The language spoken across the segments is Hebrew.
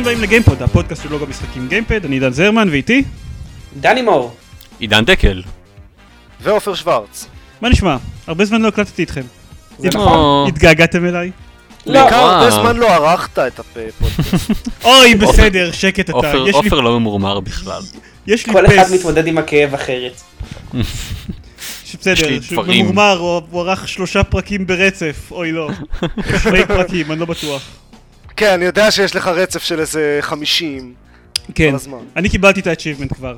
ברוכים הבאים לגיימפוד, הפודקאסט של לוגו משחקים גיימפד, אני עידן זרמן ואיתי, דני מור. עידן דקל. ועופר שוורץ. מה נשמע? הרבה זמן לא הקלטתי איתכם. זה נכון? התגעגעתם אליי? לא. בעיקר הרבה. זמן לא ערכת את הפודקאסט. אוי, בסדר, שקט אתה. עופר לא ממורמר בכלל. יש לי כל אחד פס. מתמודד עם הכאב אחרת. בסדר. ממורמר, הוא ערך שלושה פרקים ברצף, אוי לא. שני פרקים, אני לא בטוח. כן, אני יודע שיש לך רצף של איזה 50 כן. אני קיבלתי את ה-achievement כבר.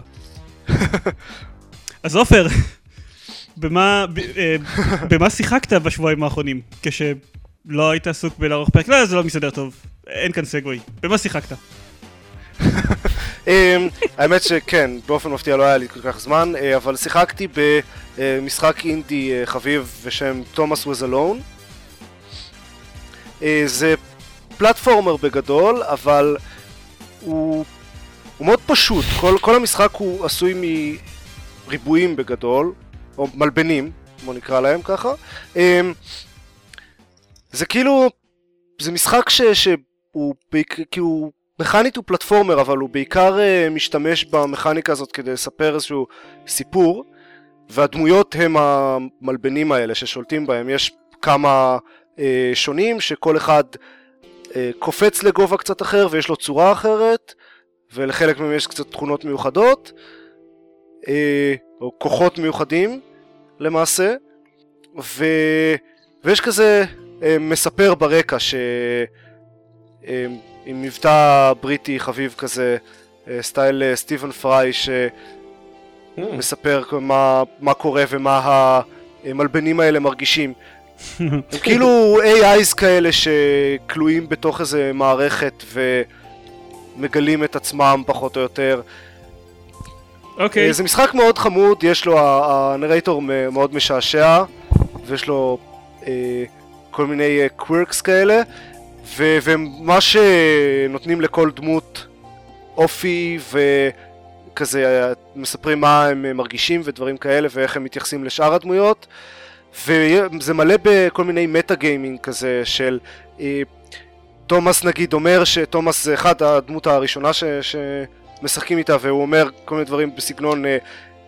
אז עופר, במה אה, במה שיחקת בשבועיים האחרונים? כשלא היית עסוק בלערוך פרק? לא, זה לא מסתדר טוב. אין כאן סגווי. במה שיחקת? אמ, האמת שכן, באופן מפתיע לא היה לי כל כך זמן, אה, אבל שיחקתי במשחק אינדי אה, חביב בשם תומאס was alone. זה פלטפורמר בגדול, אבל הוא, הוא מאוד פשוט. כל, כל המשחק הוא עשוי מריבועים בגדול, או מלבנים, בוא נקרא להם ככה. אמ, זה כאילו, זה משחק ש, שהוא, הוא מכנית הוא פלטפורמר, אבל הוא בעיקר uh, משתמש במכניקה הזאת כדי לספר איזשהו סיפור, והדמויות הם המלבנים האלה ששולטים בהם. יש כמה uh, שונים שכל אחד קופץ לגובה קצת אחר ויש לו צורה אחרת, ולחלק מהם יש קצת תכונות מיוחדות, uh, או כוחות מיוחדים למעשה, ו... ויש כזה uh, מספר ברקע ש... עם מבטא בריטי חביב כזה, אה, סטייל אה, סטיבן פריי, שמספר מה, מה קורה ומה המלבנים האלה מרגישים. הם כאילו AIs כאלה שכלואים בתוך איזה מערכת ומגלים את עצמם פחות או יותר. אוקיי. אה, זה משחק מאוד חמוד, יש לו, הנרייטור מאוד משעשע, ויש לו אה, כל מיני קווירקס כאלה, ו- ומה שנותנים לכל דמות אופי וכזה אה, מספרים מה הם אה, מרגישים ודברים כאלה ואיך הם מתייחסים לשאר הדמויות וזה מלא בכל מיני מטה גיימינג כזה של אה, תומאס נגיד אומר שתומאס זה אחד הדמות הראשונה ש... שמשחקים איתה והוא אומר כל מיני דברים בסגנון אה,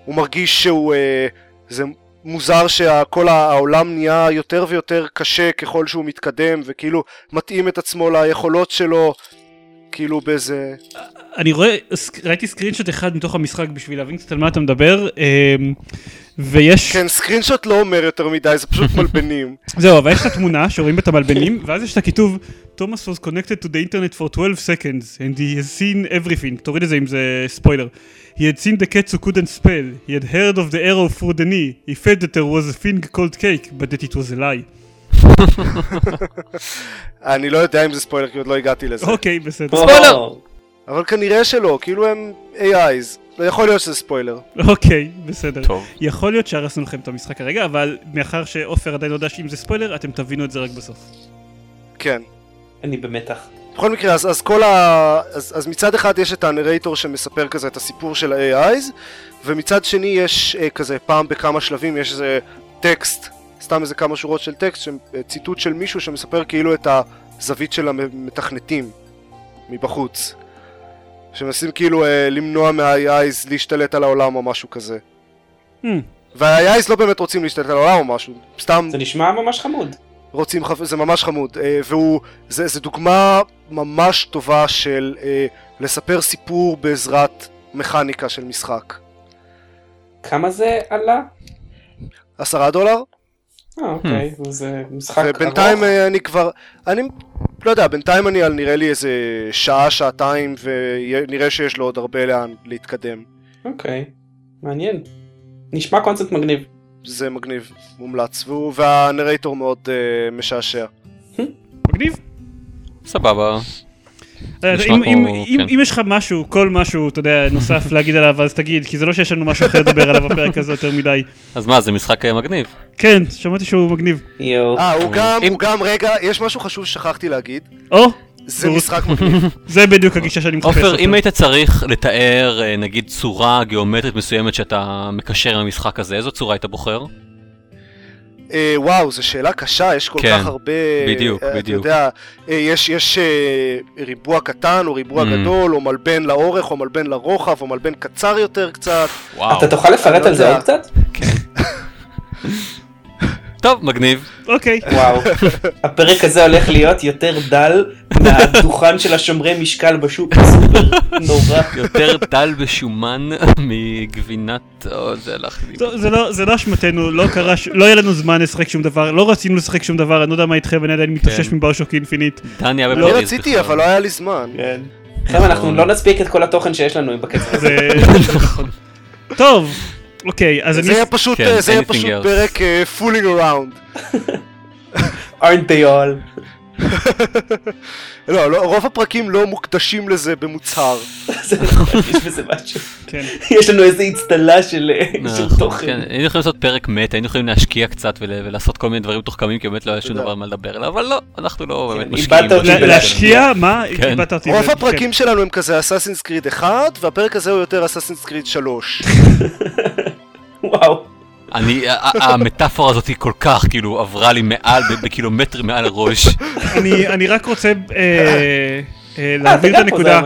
הוא מרגיש שהוא אה, זה מוזר שכל העולם נהיה יותר ויותר קשה ככל שהוא מתקדם וכאילו מתאים את עצמו ליכולות שלו כאילו באיזה אני רואה, ראיתי סקרינשוט אחד מתוך המשחק בשביל להבין קצת על מה אתה מדבר, אמ, ויש... כן סקרינשוט לא אומר יותר מדי זה פשוט מלבנים זהו, אבל יש את התמונה שרואים את המלבנים, ואז יש את הכיתוב תומאס was connected to the internet for 12 seconds and he has seen everything, תוריד את זה אם זה ספוילר. He had seen the cats who couldn't spell, he had heard of the arrow through the knee, he felt that there was a thing called cake, but that it was a lie. אני לא יודע אם זה ספוילר כי עוד לא הגעתי לזה אוקיי, בסדר. ספוילר! אבל כנראה שלא כאילו הם AIs לא יכול להיות שזה ספוילר אוקיי, בסדר. טוב. יכול להיות שהרסנו לכם את המשחק הרגע, אבל מאחר שעופר עדיין לא יודע שאם זה ספוילר, אתם תבינו את זה רק בסוף. כן אני במתח. בכל מקרה, אז, אז כל ה... אז, אז מצד אחד יש את הנרייטור שמספר כזה את הסיפור של ה-AIs, ומצד שני יש אה, כזה פעם בכמה שלבים יש איזה טקסט, סתם איזה כמה שורות של טקסט, ש... אה, ציטוט של מישהו שמספר כאילו את הזווית של המתכנתים מבחוץ. שמנסים כאילו אה, למנוע מה-AIs להשתלט על העולם או משהו כזה. Hmm, וה-AIs לא באמת רוצים להשתלט על העולם או משהו, סתם זה נשמע ממש חמוד. רוצים, חפ... זה ממש חמוד, אה, והוא, זה, זה דוגמה ממש טובה של אה, לספר סיפור בעזרת מכניקה של משחק. כמה זה עלה? עשרה דולר? אה, אוקיי, זה משחק ובינתיים ארוך. אה, אני כבר, אני לא יודע, בינתיים אני על נראה לי איזה שעה, שעתיים, ונראה שיש לו עוד הרבה לאן להתקדם. אוקיי, מעניין. נשמע קונספט מגניב. זה מגניב, מומלץ, והוא, והנרייטור מאוד אה, משעשע. מגניב. סבבה. אה, נשמע אם- כמו- אם- אם כן. אם יש לך משהו, כל משהו, אתה יודע, נוסף להגיד עליו, אז תגיד, כי זה לא שיש לנו משהו אחר לדבר עליו בפרק הזה יותר מדי. אז מה, זה משחק אה, מגניב. כן, שמעתי שהוא מגניב. יואו. אה, הוא גם, אם- הוא גם, רגע, יש משהו חשוב ששכחתי להגיד, או, זה משחק מגניב. זה בדיוק הגישה שאני מחפש. עופר. אם היית צריך לתאר אה, נגיד צורה גיאומטרית מסוימת שאתה מקשר עם המשחק הזה, איזו צורה היית בוחר? אה, וואו, זו שאלה קשה, יש כל כן, כך הרבה... בדיוק, אה, אתה בדיוק. יודע, אה, יש, יש אה, ריבוע קטן או ריבוע Mm. גדול, או מלבן לאורך, או מלבן לרוחב, או מלבן קצר יותר קצת. וואו. אתה תוכל לפרט אני על זה לא עוד קצת? טוב, מגניב. אוקיי. וואו. הפרק הזה הולך להיות יותר דל מהדוכן של השומרי משקל בשוק. סופר נורא. יותר דל בשומן מגבינת... זה לא- זה לא אשמתנו, לא קרה, לא היה לנו זמן לשחק שום דבר, לא רצינו לשחק שום דבר, אני לא יודע מה איתכם, אני עדיין מתאושש כן. מברשוק אינפינית. דני היה אני בפריז רציתי. אבל לא היה לי זמן. כן. חבר'ה, אנחנו לא נספיק את כל התוכן שיש לנו בקצב הזה. זה נכון. טוב, אוקיי, אז אני... זה יהיה פשוט, כן, אה, זה יהיה anything פשוט else. פרק אה, fooling around. aren't they all. לא, לא, רוב הפרקים לא מוקדשים לזה במוצהר. זה יש בזה משהו. כן. יש לנו איזה אצטלה של של נכון, תוכן. כן, היינו יכולים לעשות פרק מת, היינו יכולים להשקיע קצת ול- ולעשות כל מיני דברים מתוחכמים, כי באמת לא היה שום. דבר מה לדבר עליו, אבל לא, אנחנו לא באמת משקיעים. להשקיע? מה? איבדת אותי. רוב הפרקים שלנו הם כזה אסאסינס קריד 1, והפרק הזה הוא יותר אסאסינס קריד 3. וואו. אני, המטאפורה הזאת היא כל כך, כאילו, עברה לי מעל, בקילומטר מעל הראש. אני- אני רק רוצה אה, אה, אה, להעביר את הנקודה.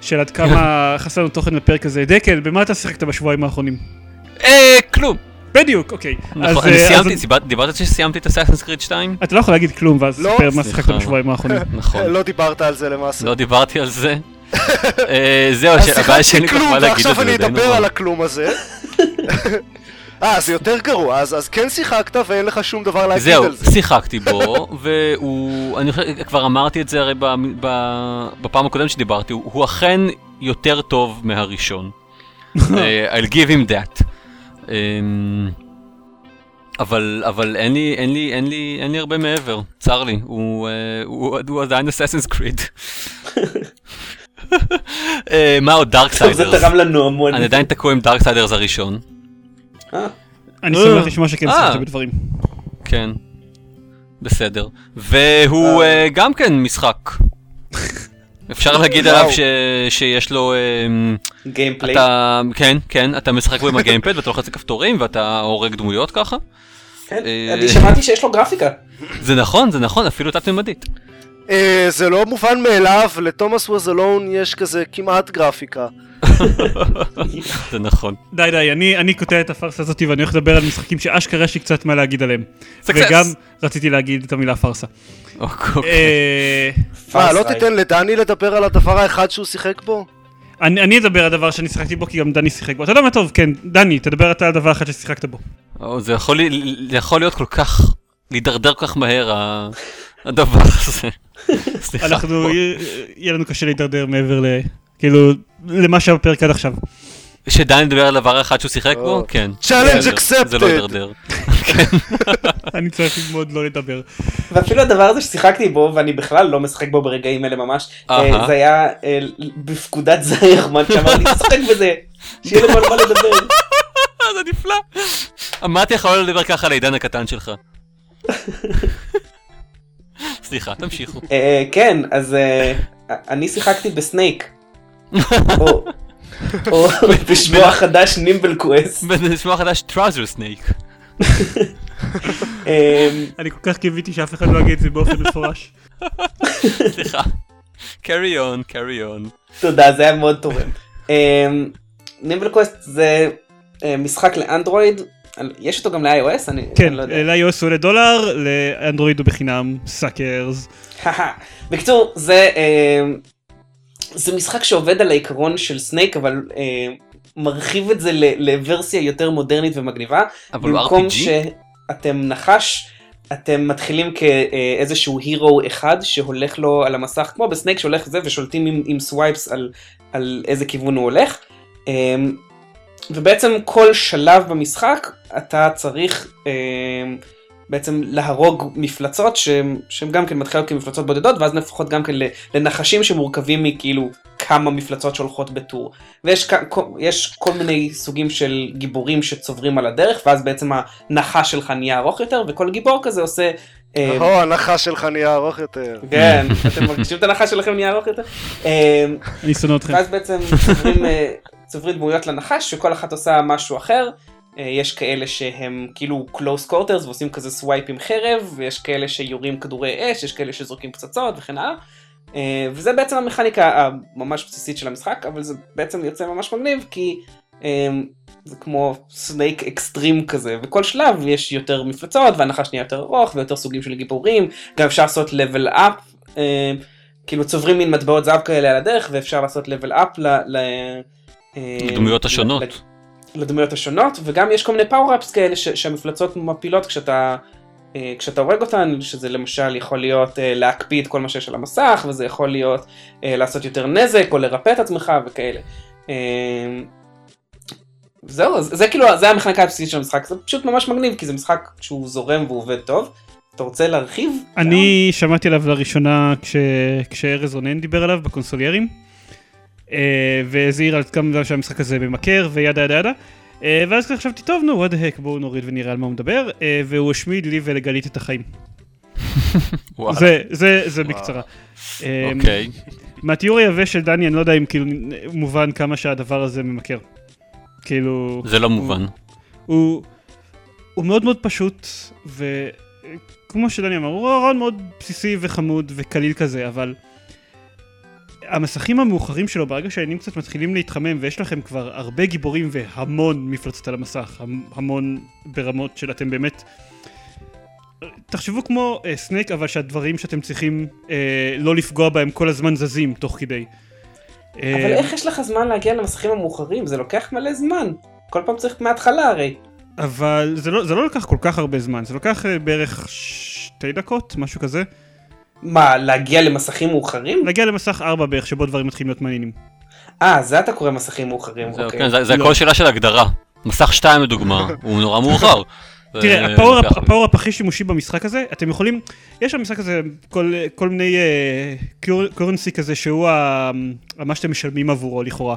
של עד כמה חסר לנו תוכן בפרק הזה. דקל, במה אתה שיחקת בשבועיים האחרונים? אה, כלום. בדיוק, אוקיי. אז, נכון, אני סיימתי, אז- דיברת- שסיימתי את אסאסינס קריד 2? אתה לא יכול להגיד כלום ואז לא, תספר מה. שיחקת בשבועיים האחרונים. נכון. לא דיברת על זה למעשה. לא דיברתי על זה. זהו, אז הבעיה שאין שיחקתי לי כל כלום, מה להגיד על ועכשיו זה, אני זה די אדבר נורא. על הכלום הזה. אה, זה יותר גרוע, אז אז כן שיחקת ואין לך שום דבר להגיד זהו, על זה. שיחקתי בו, והוא, אני חושב, כבר אמרתי את זה הרי ב, ב, בפעם הקודמת שדיברתי, הוא, הוא אכן יותר טוב מהראשון. אה, I'll give him that. אמ, אבל, אבל אין לי, אין לי, אין לי, אין לי הרבה מעבר, צר לי, הוא, אה, הוא, הוא עדיין Assassin's Creed. מה עוד טוב, זה Darksiders? תרם לנו המון. אני עדיין תקוע עם Darksiders הראשון. אני אה. שמח לשמוע שכן אה. שיחקת בדברים. כן, בסדר. והוא אה, גם כן משחק. אפשר להגיד. עליו. שיש לו... אמ, גיימפליי. אתה... כן, כן, אתה משחק בו עם הגיימפד ואתה לוחץ על כפתורים ואתה הורג דמויות ככה. כן, אני שמעתי שיש לו גרפיקה. זה נכון, זה נכון, אפילו תת-ממדית. זה לא מובן מאליו, לתומאס ווזלון יש כזה כמעט גרפיקה. זה נכון. די די, אני, אני קוטע את הפארסה הזאת ואני הולך לדבר על משחקים שאשכרה יש לי קצת מה להגיד עליהם. Success. וגם רציתי להגיד את המילה פארסה. אוקיי. אה, מה, לא. תיתן לדני לדבר על הדבר האחד שהוא שיחק בו? אני, אני אדבר על דבר שאני שיחקתי בו כי גם דני שיחק בו. אתה יודע מה טוב, כן, דני, תדבר אתה על דבר אחד ששיחקת בו. או, זה יכול זה יכול להיות כל כך... להידרדר כל כך מהר, ה- הדבר הזה. סליחה. אנחנו, יהיה יהיה לנו קשה להידרדר מעבר ל... כאילו, למה שהיה בפרק עד עכשיו. שדני מדבר על דבר אחד שהוא שיחק בו? או. כן. Challenge בסדר, זה לא. הידרדר. אני צריך ללמוד לא לדבר. ואפילו הדבר הזה ששיחקתי בו, ואני בכלל לא משחק בו ברגעים אלה ממש, אה. זה היה אה, בפקודת זיירמן שאמר לי, תשחק בזה, שיהיה על מה לדבר. זה נפלא. אמרתי לך לא לדבר ככה על העידן הקטן שלך. סליחה, תמשיכו. אה, כן, אז אני שיחקתי ב Snake. או- או בשמו החדש Nimble Quest. בשמו החדש trouser snake. אה, אני כל כך קיוויתי שאף אחד לא יגיד את זה באופן מפורש. סליחה. carry on, carry on. תודה, זה היה מאוד תורם. Nimble Quest זה אה, משחק לאנדרואיד, יש אותו גם ל-iOS? אני כן, אני לא יודע. ל-iOS הוא עולה דולר, לאנדרואיד הוא בחינם, suckers. בקיצור, זה, אה, זה משחק שעובד על העיקרון של Snake, אבל אה, מרחיב את זה ל- לוורסיה יותר מודרנית ומגניבה. אבל הוא במקום RPG? שאתם נחש, אתם מתחילים כאיזשהו hero אחד שהולך לו על המסך, כמו ב Snake שהולך זה, ושולטים עם, עם swipes על, על איזה כיוון הוא הולך. אה, ובעצם כל שלב במשחק אתה צריך אה, בעצם להרוג מפלצות שהן שהן גם כן מתחילות כמפלצות בודדות ואז נהפכות גם כן לנחשים שמורכבים מכאילו כמה מפלצות שהולכות בטור. ויש יש כל מיני סוגים של גיבורים שצוברים על הדרך ואז בעצם הנחש שלך נהיה ארוך יותר וכל גיבור כזה עושה... אה, הו, הנחש שלך נהיה ארוך יותר. כן, אתם מרגישים את הנחש שלכם נהיה ארוך יותר? אה, אני שונא אתכם. ואז בעצם צוברים, אה, צוברים דמויות לנחש שכל אחת עושה משהו אחר אה, יש כאלה שהם כאילו close quarters ועושים כזה swipe עם חרב, ויש כאלה שיורים כדורי אש, יש כאלה שזורקים פצצות וכן הלאה. אה, וזה בעצם המכניקה הממש בסיסית של המשחק, אבל זה בעצם יוצא ממש מגניב, כי אה, זה כמו Snake extreme כזה, וכל שלב יש יותר מפלצות, והנחש נהיה יותר ארוך, ויותר סוגים של גיבורים, גם אפשר לעשות level up, כאילו צוברים מין מטבעות זהב כאלה על הדרך, ואפשר לעשות level up לדמויות השונות. לדמויות השונות, וגם יש כל מיני פאוראפס כאלה ש- שהמפלצות מפילות כשאתה, אה, כשאתה הורג אותן, שזה למשל יכול להיות אה, להקפיד כל מה שיש על המסך, וזה יכול להיות אה, לעשות יותר נזק, או לרפא את עצמך וכאלה. זהו, זה, זה כאילו, זה המכניקה הבסיסית של המשחק, זה פשוט ממש מגניב, כי זה משחק שהוא זורם ועובד טוב. אתה רוצה להרחיב? אני שמעתי עליו לראשונה כש... כשארז רונן דיבר עליו בקונסוליירים. אה, והזהיר על כמה שהמשחק הזה ממכר וידה ידה ידה. אה, ואז חשבתי, טוב, נו, what the heck, בואו נוריד ונראה על מה הוא מדבר, אה, והוא השמיד לי ולגלית את החיים. זה, זה, זה בקצרה. אוקיי. מהתיאור היבש של דני, אני לא יודע אם כאילו מובן כמה שהדבר הזה ממכר. כאילו... זה לא מובן. הוא, הוא מאוד מאוד פשוט, וכמו שדני אמר, הוא רעיון מאוד בסיסי וחמוד וקליל כזה, אבל... המסכים המאוחרים שלו, ברגע שהעניינים קצת מתחילים להתחמם ויש לכם כבר הרבה גיבורים והמון מפלצות על המסך, המון ברמות של אתם באמת... תחשבו כמו uh, סנייק, אבל שהדברים שאתם צריכים uh, לא לפגוע בהם כל הזמן זזים תוך כדי. אבל uh, איך יש לך זמן להגיע למסכים המאוחרים? זה לוקח מלא זמן. כל פעם צריך מההתחלה הרי. אבל זה לא, זה לא לקח כל כך הרבה זמן, זה לוקח uh, בערך שתי דקות, משהו כזה. מה, להגיע למסכים מאוחרים? להגיע למסך 4 בערך, שבו דברים מתחילים להיות מעניינים. אה, זה אתה קורא מסכים מאוחרים, זה, אוקיי. כן, זה, זה לא. הכל שאלה של הגדרה. מסך 2 לדוגמה, הוא נורא מאוחר. תראה, ככה. הפאוור-אפ הכי שימושי במשחק הזה, אתם יכולים, יש במשחק הזה כל, כל מיני currency כזה שהוא ה- מה שאתם משלמים עבורו לכאורה.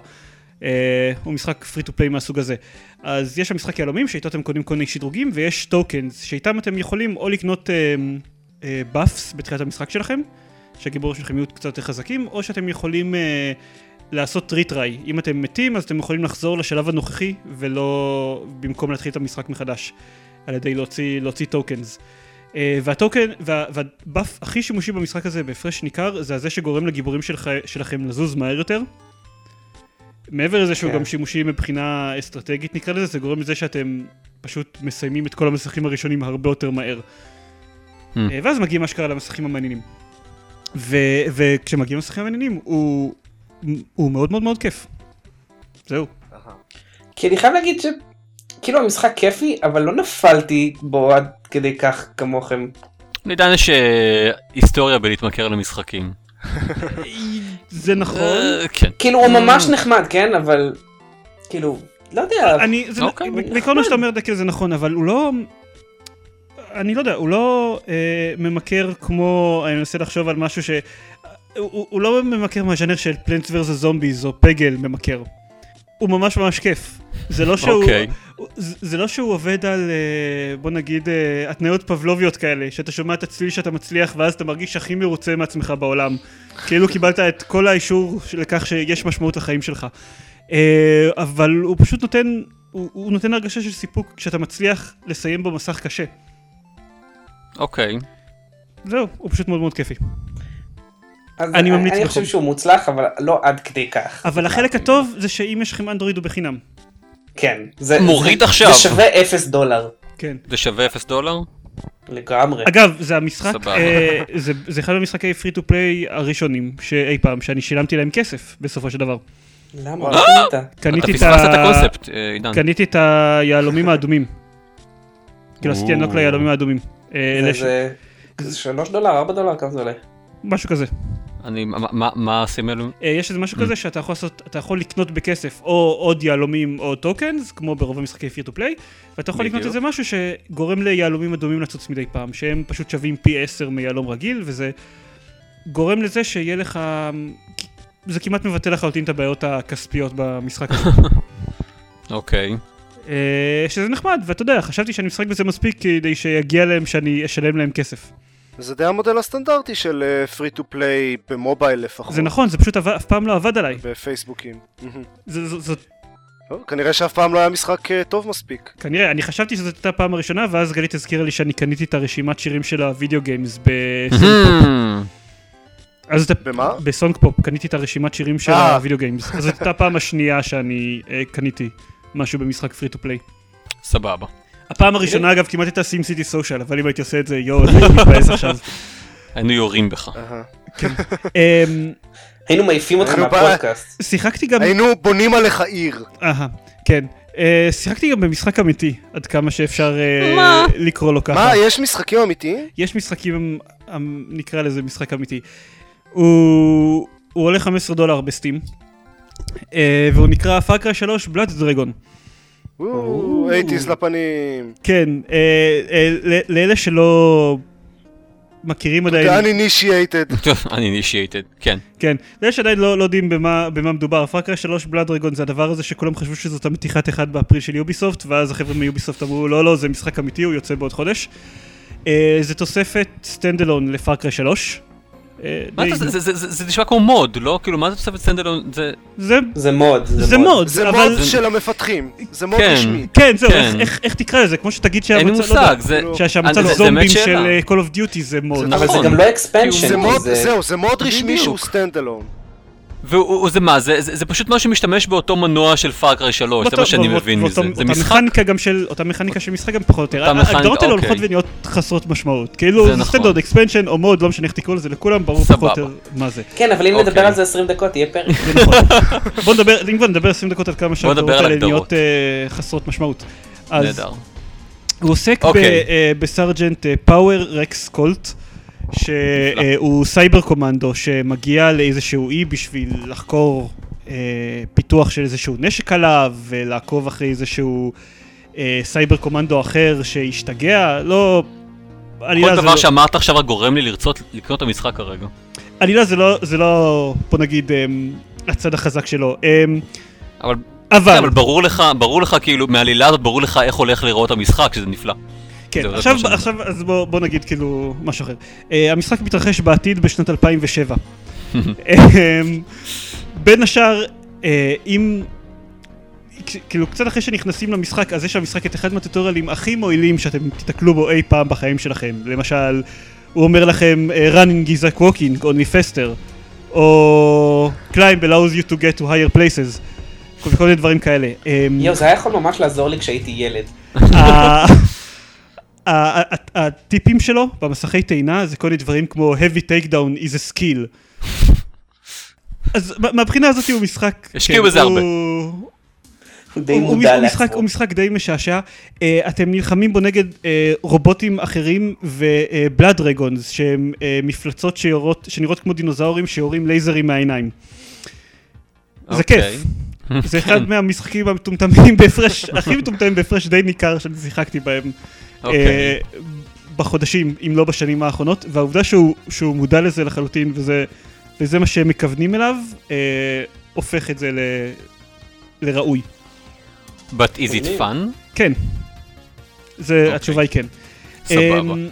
אה, הוא משחק free to play מהסוג הזה. אז יש במשחק יהלומים שאיתו אתם קונים כל מיני שדרוגים, ויש tokens שאיתם אתם יכולים או לקנות buffs בתחילת המשחק שלכם, שהגיבורים שלכם יהיו קצת יותר חזקים, או שאתם יכולים אה, לעשות retry. אם אתם מתים, אז אתם יכולים לחזור לשלב הנוכחי, ולא במקום להתחיל את המשחק מחדש, על ידי להוציא, להוציא טוקנס. אה, והטוקן, וה, והבאף הכי שימושי במשחק הזה בהפרש ניכר, זה הזה שגורם לגיבורים שלך, שלכם לזוז מהר יותר. מעבר לזה שהוא כן. גם שימושי מבחינה אסטרטגית נקרא לזה, זה גורם לזה שאתם פשוט מסיימים את כל המסכים הראשונים הרבה יותר מהר. Hmm. אה, ואז מגיעים אשכרה למסכים המעניינים. ו- וכשמגיעים למסכים המעניינים, הוא, הוא מאוד מאוד מאוד כיף. זהו. כי אני חייב להגיד שכאילו המשחק כיפי, אבל לא נפלתי בו עד כדי כך כמוכם. לעידן יש היסטוריה בלהתמכר למשחקים. זה נכון. אה, כן. כאילו הוא ממש נחמד, כן? אבל כאילו, לא יודע. אני, זה, okay, בעיקרון מה שאתה אומר דקל זה נכון, אבל הוא לא, אני לא יודע, הוא לא אה, ממכר כמו, אני מנסה לחשוב על משהו ש... הוא, הוא- לא ממכר מהז'אנר של פלנטס ורזה זומביז או פגל ממכר. הוא ממש ממש כיף. זה לא שהוא, אוקיי. הוא- זה, זה לא שהוא עובד על, אה, בוא נגיד, אה, התניות פבלוביות כאלה, שאתה שומע את הצליל שאתה מצליח ואז אתה מרגיש הכי מרוצה מעצמך בעולם. כאילו קיבלת את כל האישור לכך שיש משמעות לחיים שלך. אה, אבל הוא פשוט נותן, הוא, הוא נותן הרגשה של סיפוק כשאתה מצליח לסיים בו מסך קשה. אוקיי. זהו, הוא פשוט מאוד מאוד כיפי. אני ממליץ אני בחום. חושב שהוא מוצלח, אבל לא עד כדי כך. אבל החלק הטוב זה שאם יש לכם אנדרואיד הוא בחינם. כן. זה, מוריד זה, עכשיו. זה שווה אפס דולר. כן. זה שווה 0 דולר? לגמרי. אגב, זה המשחק. אה, זה, זה אחד המשחקי פרי טו פליי הראשונים שאי פעם, שאני שילמתי להם כסף בסופו של דבר. למה? אה? קניתי את, ה... הקונספט, אה, עידן. קניתי את היהלומים האדומים. כאילו עשיתי. unlock ליהלומים האדומים. אה, זה- שלוש דולר, ארבע דולר, כמה זה עולה? משהו כזה. אני, מה- מה- עושים אלו? אה, יש איזה משהו כזה שאתה יכול לעשות, אתה יכול לקנות בכסף או עוד יהלומים או tokens, כמו ברוב המשחקי free to play, ואתה יכול לקנות. איזה משהו שגורם ליהלומים אדומים לצוץ מדי פעם, שהם פשוט שווים פי 10 מיהלום רגיל, וזה גורם לזה שיהיה לך, זה כמעט מבטל לחלוטין את הבעיות הכספיות במשחק הזה. אוקיי. שזה נחמד, ואתה יודע, חשבתי שאני משחק בזה מספיק כדי שיגיע להם שאני אשלם להם כסף. זה די המודל הסטנדרטי של free to play ב mobile לפחות. זה נכון, זה פשוט עבד- אף פעם לא עבד עליי. בפייסבוקים. זה- ז- טוב, כנראה שאף פעם לא היה משחק אה, טוב מספיק. כנראה, אני חשבתי שזאת הייתה הפעם הראשונה, ואז גלית הזכירה לי שאני קניתי את הרשימת שירים של ה video games ב SongPop. אז אתה... במה? ב SongPop, קניתי את הרשימת שירים של אה. ה video games. אז זאת הייתה הפעם השנייה שאני אה, קניתי משהו במשחק פרי טו פליי. סבבה. הפעם הראשונה אגב כמעט הייתה סים סיטי סושיאל, אבל אם הייתי עושה את זה, יואו, אז הייתי מתבאס עכשיו. היינו יורים בך. אהה. אמ, היינו מעיפים אותך מהפודקאסט. שיחקתי גם... היינו בונים עליך עיר. אהה, כן. אה, שיחקתי גם במשחק אמיתי, עד כמה שאפשר אה, מה? לקרוא לו ככה. מה, יש משחקים אמיתיים? יש משחקים, אמ, נקרא לזה משחק אמיתי. הוא, עולה 15 דולר ב Steam, אה, והוא נקרא Far Cry 3 Blood Dragon. 80's לפנים. כן, אה, אה, לאלה שלא מכירים עדיין, uninitiated. אני initiated, כן. כן, לאלה שעדיין לא, לא יודעים במה, מדובר, Far Cry 3 Blood Dragon זה הדבר הזה שכולם חשבו שזאת המתיחת אחד באפריל של Ubisoft, ואז החבר'ה מ Ubisoft אמרו לא לא זה משחק אמיתי, הוא יוצא בעוד חודש. אה, זה תוספת standalone ל Far Cry 3. אה, מה אתה, זה- זה- זה זה נשמע כמו mod, לא? כאילו, מה זה תוספת standalone? זה... זה זה mod. זה mod, זה אבל... mod של המפתחים. זה mod כן. רשמי. כן, זהו, כן. איך- איך- איך תקרא לזה? כמו שתגיד אין לי שהמצב, לא מושג, זה... שה- שהמצב זה- זה זומבים של. אה, Call of Duty זה mod. זה אבל זה נכון. גם לא expansion. זה mod, זה- זהו, זה mod רשמי. שהוא standalone. והוא זה מה, זה- זה זה פשוט מה שמשתמש באותו מנוע של Far Cry 3, זה מה שאני ואות- מבין מזה. זה אותה משחק? מכניקה גם של, אותה מכניקה של משחק גם פחות או יותר. אותה מכניקה, ההגדרות האלה אוקיי. הולכות ונהיות חסרות משמעות. כאילו זה נכון. standard expansion או mod, לא משנה איך תקראו לזה, לכולם ברור. פחות או יותר מה זה. כן, אבל אם אוקיי. נדבר על זה 20 דקות, יהיה פרק. נכון. בוא נדבר, אם כבר נדבר 20 דקות על כמה שההגדרות על האלה הגדרות. נהיות אה, חסרות משמעות. אז נהדר. הוא עוסק ב- ב Sergeant Power Rex Colt, שהוא cyber commando שמגיע לאיזשהו אי בשביל לחקור אה, פיתוח של איזשהו נשק עליו ולעקוב אחרי איזשהו אה, cyber commando אחר שהשתגע, לא... כל דבר לא- שאמרת עכשיו רק גורם לי לרצות לקנות את המשחק כרגע. עלילה זה לא, זה לא, בוא נגיד, אמ, הצד החזק שלו. אמ, אבל אבל, כן, אבל ברור לך, ברור לך כאילו, מהעלילה הזאת ברור לך איך הולך לראות המשחק, שזה נפלא. כן, עכשיו, עכשיו, אז בוא, בוא נגיד כאילו משהו אחר. Uh, המשחק מתרחש בעתיד בשנת 2007. um, בין השאר, uh, אם... כאילו קצת אחרי שנכנסים למשחק, אז יש למשחק את אחד מהטוטוריאלים הכי מועילים שאתם תיתקלו בו אי פעם בחיים שלכם. למשל, הוא אומר לכם uh, running is like walking, only faster, או climb allows you to get to higher places. כל מיני דברים כאלה. Um, יואו, זה היה יכול ממש לעזור לי כשהייתי ילד. הטיפים שלו במסכי טעינה זה כל מיני דברים כמו heavy takedown is a skill. אז מה- מהבחינה הזאת הוא משחק, השקיעו כן, בזה הרבה. הוא- משחק- די משעשע, אה, אתם נלחמים בו נגד אה, רובוטים אחרים ובלאד דרגונס שהם אה, מפלצות שנראות כמו דינוזאורים שיורים לייזרים מהעיניים. זה אוקיי. כיף. זה אחד מהמשחקים המטומטמים בהפרש, הכי מטומטמים בהפרש די ניכר שאני שיחקתי בהם אוקיי. אה, בחודשים, אם לא בשנים האחרונות, והעובדה שהוא, שהוא מודע לזה לחלוטין, וזה, וזה מה שהם מכוונים אליו, אה, הופך את זה ל, לראוי. But is it fun? כן. זה, אוקיי. התשובה היא כן. סבבה. אמ,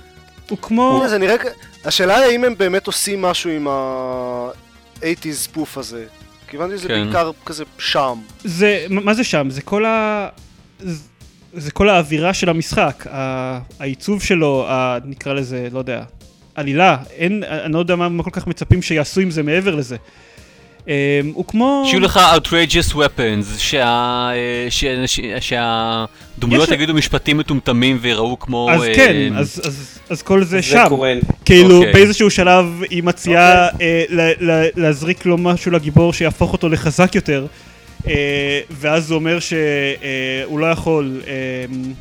הוא כמו... זה נראה... כ- השאלה היא האם הם באמת עושים משהו עם ה-80's ספוף הזה. כי הבנתי שזה כן. בעיקר כזה שם. זה, מה מה זה שם? זה כל ה... זה- כל האווירה של המשחק, העיצוב שלו, ה- נקרא לזה, לא יודע, עלילה, אין, אני לא יודע מה, מה כל כך מצפים שיעשו עם זה מעבר לזה. אמ, הוא כמו... שיהיו לך outrageous weapons, שה- אה, ש- ש- שהדמויות יגידו משפטים מטומטמים ויראו כמו... אז אה, כן, אז, אז, אז כל זה, זה שם. קורה. כאילו אוקיי. באיזשהו שלב היא מציעה אה, ל- ל- להזריק לו משהו לגיבור שיהפוך אותו לחזק יותר. אה, ואז הוא אומר שהוא לא יכול, אה,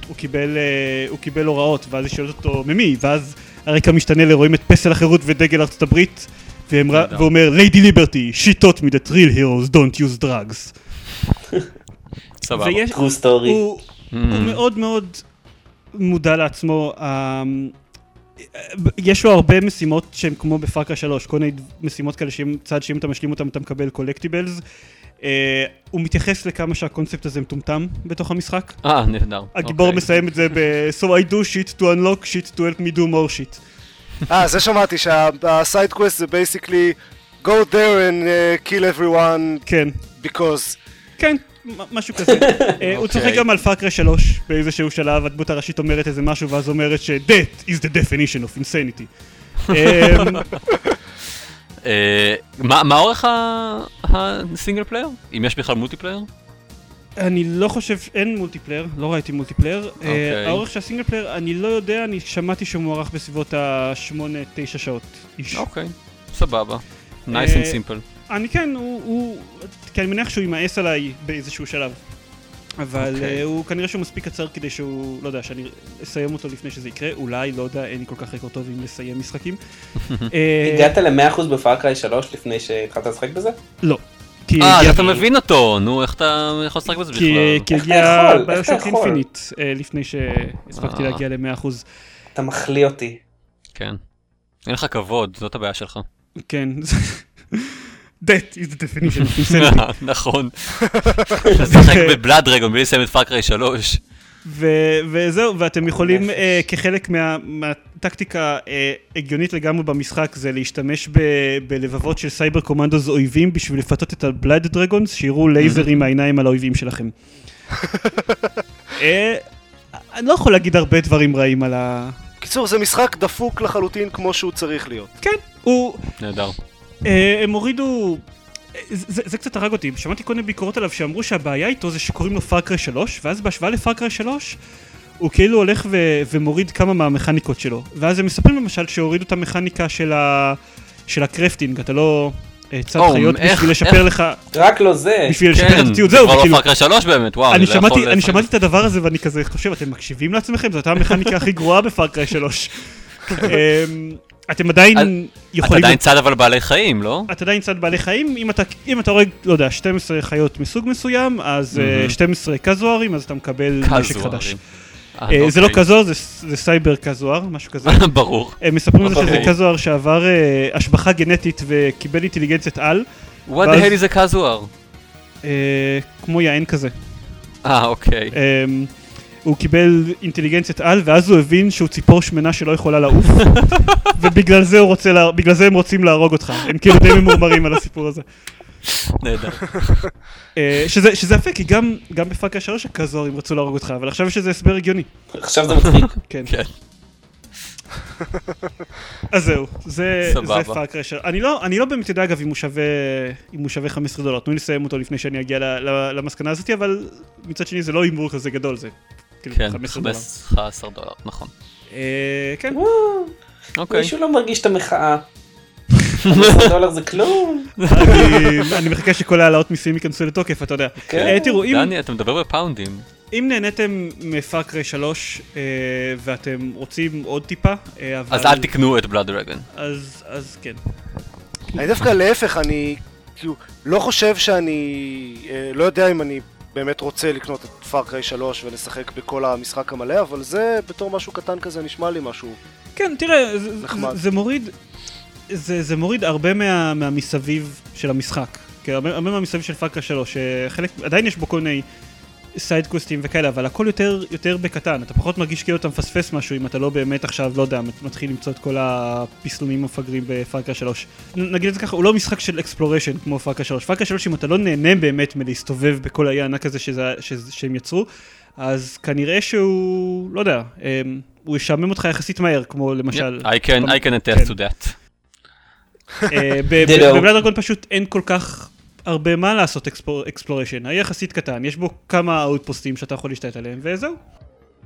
הוא קיבל, אה, הוא קיבל הוראות, ואז היא שואלת אותו ממי, ואז הרקע משתנה לרואים את פסל החירות ודגל ארצות הברית. והוא אומר, Lady Liberty, she taught me that real heroes don't use drugs. סבבה. true story. הוא, Mm. הוא מאוד מאוד מודע לעצמו. יש לו הרבה משימות שהן כמו בפאקה 3, כל מיני משימות כאלה שאם צד שאם אתה משלים אותם אתה מקבל קולקטיבלס. אה, הוא מתייחס לכמה שהקונספט הזה מטומטם בתוך המשחק. אה, נהדר. הגיבור אוקיי. מסיים את זה ב- So I do shit to unlock shit to help me do more shit. אה, זה שמעתי, שה side quest זה basically go there and uh, kill everyone כן, because. כן, משהו כזה. אה, הוא צוחק אוקיי. גם על Far Cry 3 באיזשהו שלב, הדמות הראשית אומרת איזה משהו, ואז אומרת ש-That is the definition of insanity. אה, מה אורך ה single player? אם יש בכלל multiplayer? אני לא חושב, אין multiplayer, לא ראיתי multiplayer. אה, אוקיי. האורך של ה single player, אני לא יודע, אני שמעתי שהוא מוערך בסביבות ה-8-9 שעות. איש. אוקיי, סבבה. nice אה, and simple. אני כן, הוא, הוא, כי אני מניח שהוא יימאס עליי באיזשהו שלב. אבל אוקיי. okay. הוא כנראה שהוא מספיק קצר כדי שהוא, לא יודע, שאני אסיים אותו לפני שזה יקרה, אולי, לא יודע, אין לי כל כך רקורד טוב עם לסיים משחקים. אה, הגעת ל-100% ב Far Cry 3 לפני שהתחלת לשחק בזה? לא. אה, אז אתה מבין אותו, נו, איך אתה יכול לשחק בזה בכלל? כי הגיע BioShock? Infinite אה, לפני שהספקתי אה. להגיע ל-100%. אתה מחליא אותי. כן. אין לך כבוד, זאת הבעיה שלך. כן. That is the definition of insanity. נכון. תשחק ב Blood Dragon בלי לסיים את Far Cry 3. ו- וזהו, ואתם יכולים אה, כחלק מה, מהטקטיקה אה, הגיונית לגמרי במשחק זה להשתמש ב- בלבבות של cyber commandos אויבים בשביל לפתות את ה Blood Dragons, שיראו לייזרים מהעיניים על האויבים שלכם. אה, אני לא יכול להגיד הרבה דברים רעים על ה... קיצור, זה משחק דפוק לחלוטין כמו שהוא צריך להיות. כן, הוא... נהדר. אה, הם הורידו... אה, זה, זה קצת הרג אותי, שמעתי כל מיני ביקורות עליו שאמרו שהבעיה איתו זה שקוראים לו Far Cry 3 ואז בהשוואה ל Far Cry 3 הוא כאילו הולך ו- ומוריד כמה מהמכניקות שלו ואז הם מספרים למשל שהורידו את המכניקה של, ה- של ה crafting, אתה לא אה, צד או, חיות איך- בשביל לשפר איך- לך, רק לא זה. בשביל לשפר כן, את הציוד, זה זהו, כבר לא Far Cry 3 באמת, וואו, אני שמעתי, אני. שמעתי את הדבר הזה ואני כזה חושב, אתם מקשיבים לעצמכם? זו הייתה המכניקה הכי גרועה ב Far Cry 3. אתם עדיין אתה יכולים... עדיין צד אבל בעלי חיים, לא? אתה עדיין צד בעלי חיים, אם אתה, אם אתה הורג, לא יודע, 12 חיות מסוג מסוים, אז אה, מהמם. 12 קזוארים, אז אתה מקבל נשק חדש. אה, אה, זה לא אוקיי. קזואר, זה, זה סייבר קזואר, משהו כזה. ברור. הם מספרים על זה שזה אוקיי. קזואר שעבר אה, השבחה גנטית וקיבל אינטליגנציית על, what the ואז- hell is a קזואר? אה, כמו יען כזה. אה, אוקיי. אה, הוא קיבל אינטליגנציית על, ואז הוא הבין שהוא ציפור שמנה שלא יכולה לעוף, ובגלל זה, רוצה לה, בגלל זה הם רוצים להרוג אותך. הם כאילו די ממורמרים על הסיפור הזה. נהדר. אה, שזה, שזה יפה, כי גם, גם בפאקה 3 הקזוארים רצו להרוג אותך, אבל עכשיו יש איזה הסבר הגיוני. עכשיו זה מצחיק. כן. כן. אז זהו, זה. זה פאק רשר. אני לא, אני לא באמת יודע אגב אם הוא שווה, אם הוא שווה 15 דולר, תנו לי לסיים אותו לפני שאני אגיע ל, ל, למסקנה הזאת, אבל מצד שני זה לא הימור כזה גדול, זה כאילו כן, 15 דולר. 15 דולר, נכון. אה, כן, אוקיי. מישהו לא מרגיש את המחאה. 15 דולר זה כלום. אני, מחכה שכל העלאות מיסים ייכנסו לתוקף, אתה יודע. כן. אה, תראו, אם, דני, אתה מדבר בפאונדים. אם נהניתם מ Far Cry 3 אה, ואתם רוצים עוד טיפה, אה, אבל... אז אל תקנו את בלאד דרגון. אז, אז כן. אני דווקא להפך, אני כאילו לא חושב שאני, אה, לא יודע אם אני באמת רוצה לקנות את פארקריי 3 ולשחק בכל המשחק המלא, אבל זה בתור משהו קטן כזה נשמע לי משהו. כן, תראה, זה, נחמד. זה, זה מוריד, זה, זה מוריד הרבה מה, מהמסביב של המשחק. כן, הרבה, הרבה מהמסביב של פאקה 3, שחלק, עדיין יש בו כל מיני סיידקווסטים וכאלה, אבל הכל יותר, יותר בקטן. אתה פחות מרגיש כאילו אתה מפספס משהו אם אתה לא באמת עכשיו, לא יודע, מתחיל למצוא את כל הפסלונים המפגרים ב Far Cry 3. נ- נגיד את זה ככה, הוא לא משחק של exploration כמו Far Cry 3. Far Cry 3, אם אתה לא נהנה באמת מלהסתובב בכל האי הענק הזה שזה, שזה, שהם יצרו, אז כנראה שהוא, לא יודע, אמ, הוא ישעמם אותך יחסית מהר, כמו למשל... I can I can attest כן. to that. אה, ב- ב- ditto. ב Blood Dragon פשוט אין כל כך הרבה מה לעשות exploration, האי יחסית קטן, יש בו כמה אאוטפוסטים שאתה יכול להשתלט עליהם, וזהו.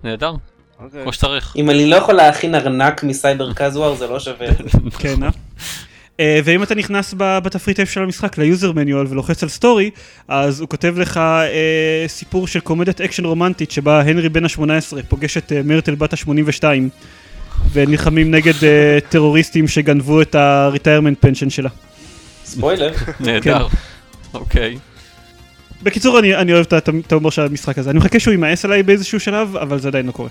נהדר, אוקיי. כמו שצריך. אם אני לא יכול להכין ארנק מסייבר קזואר זה לא שווה זה. כן, אה? אה, ואם אתה נכנס ב- בתפריט איפה של המשחק ל user manual ולוחץ על story, אז הוא כותב לך אה, סיפור של קומדיית אקשן רומנטית שבה הנרי בן ה-18 פוגש את אה, מרטל בת ה-82 ונלחמים נגד אה, טרוריסטים שגנבו את ה-retirement pension שלה. ספוילר. נהדר. אוקיי. בקיצור, אני, אני אוהב את ההומור של המשחק הזה. אני מחכה שהוא יימאס עליי באיזשהו שלב, אבל זה עדיין לא קורה.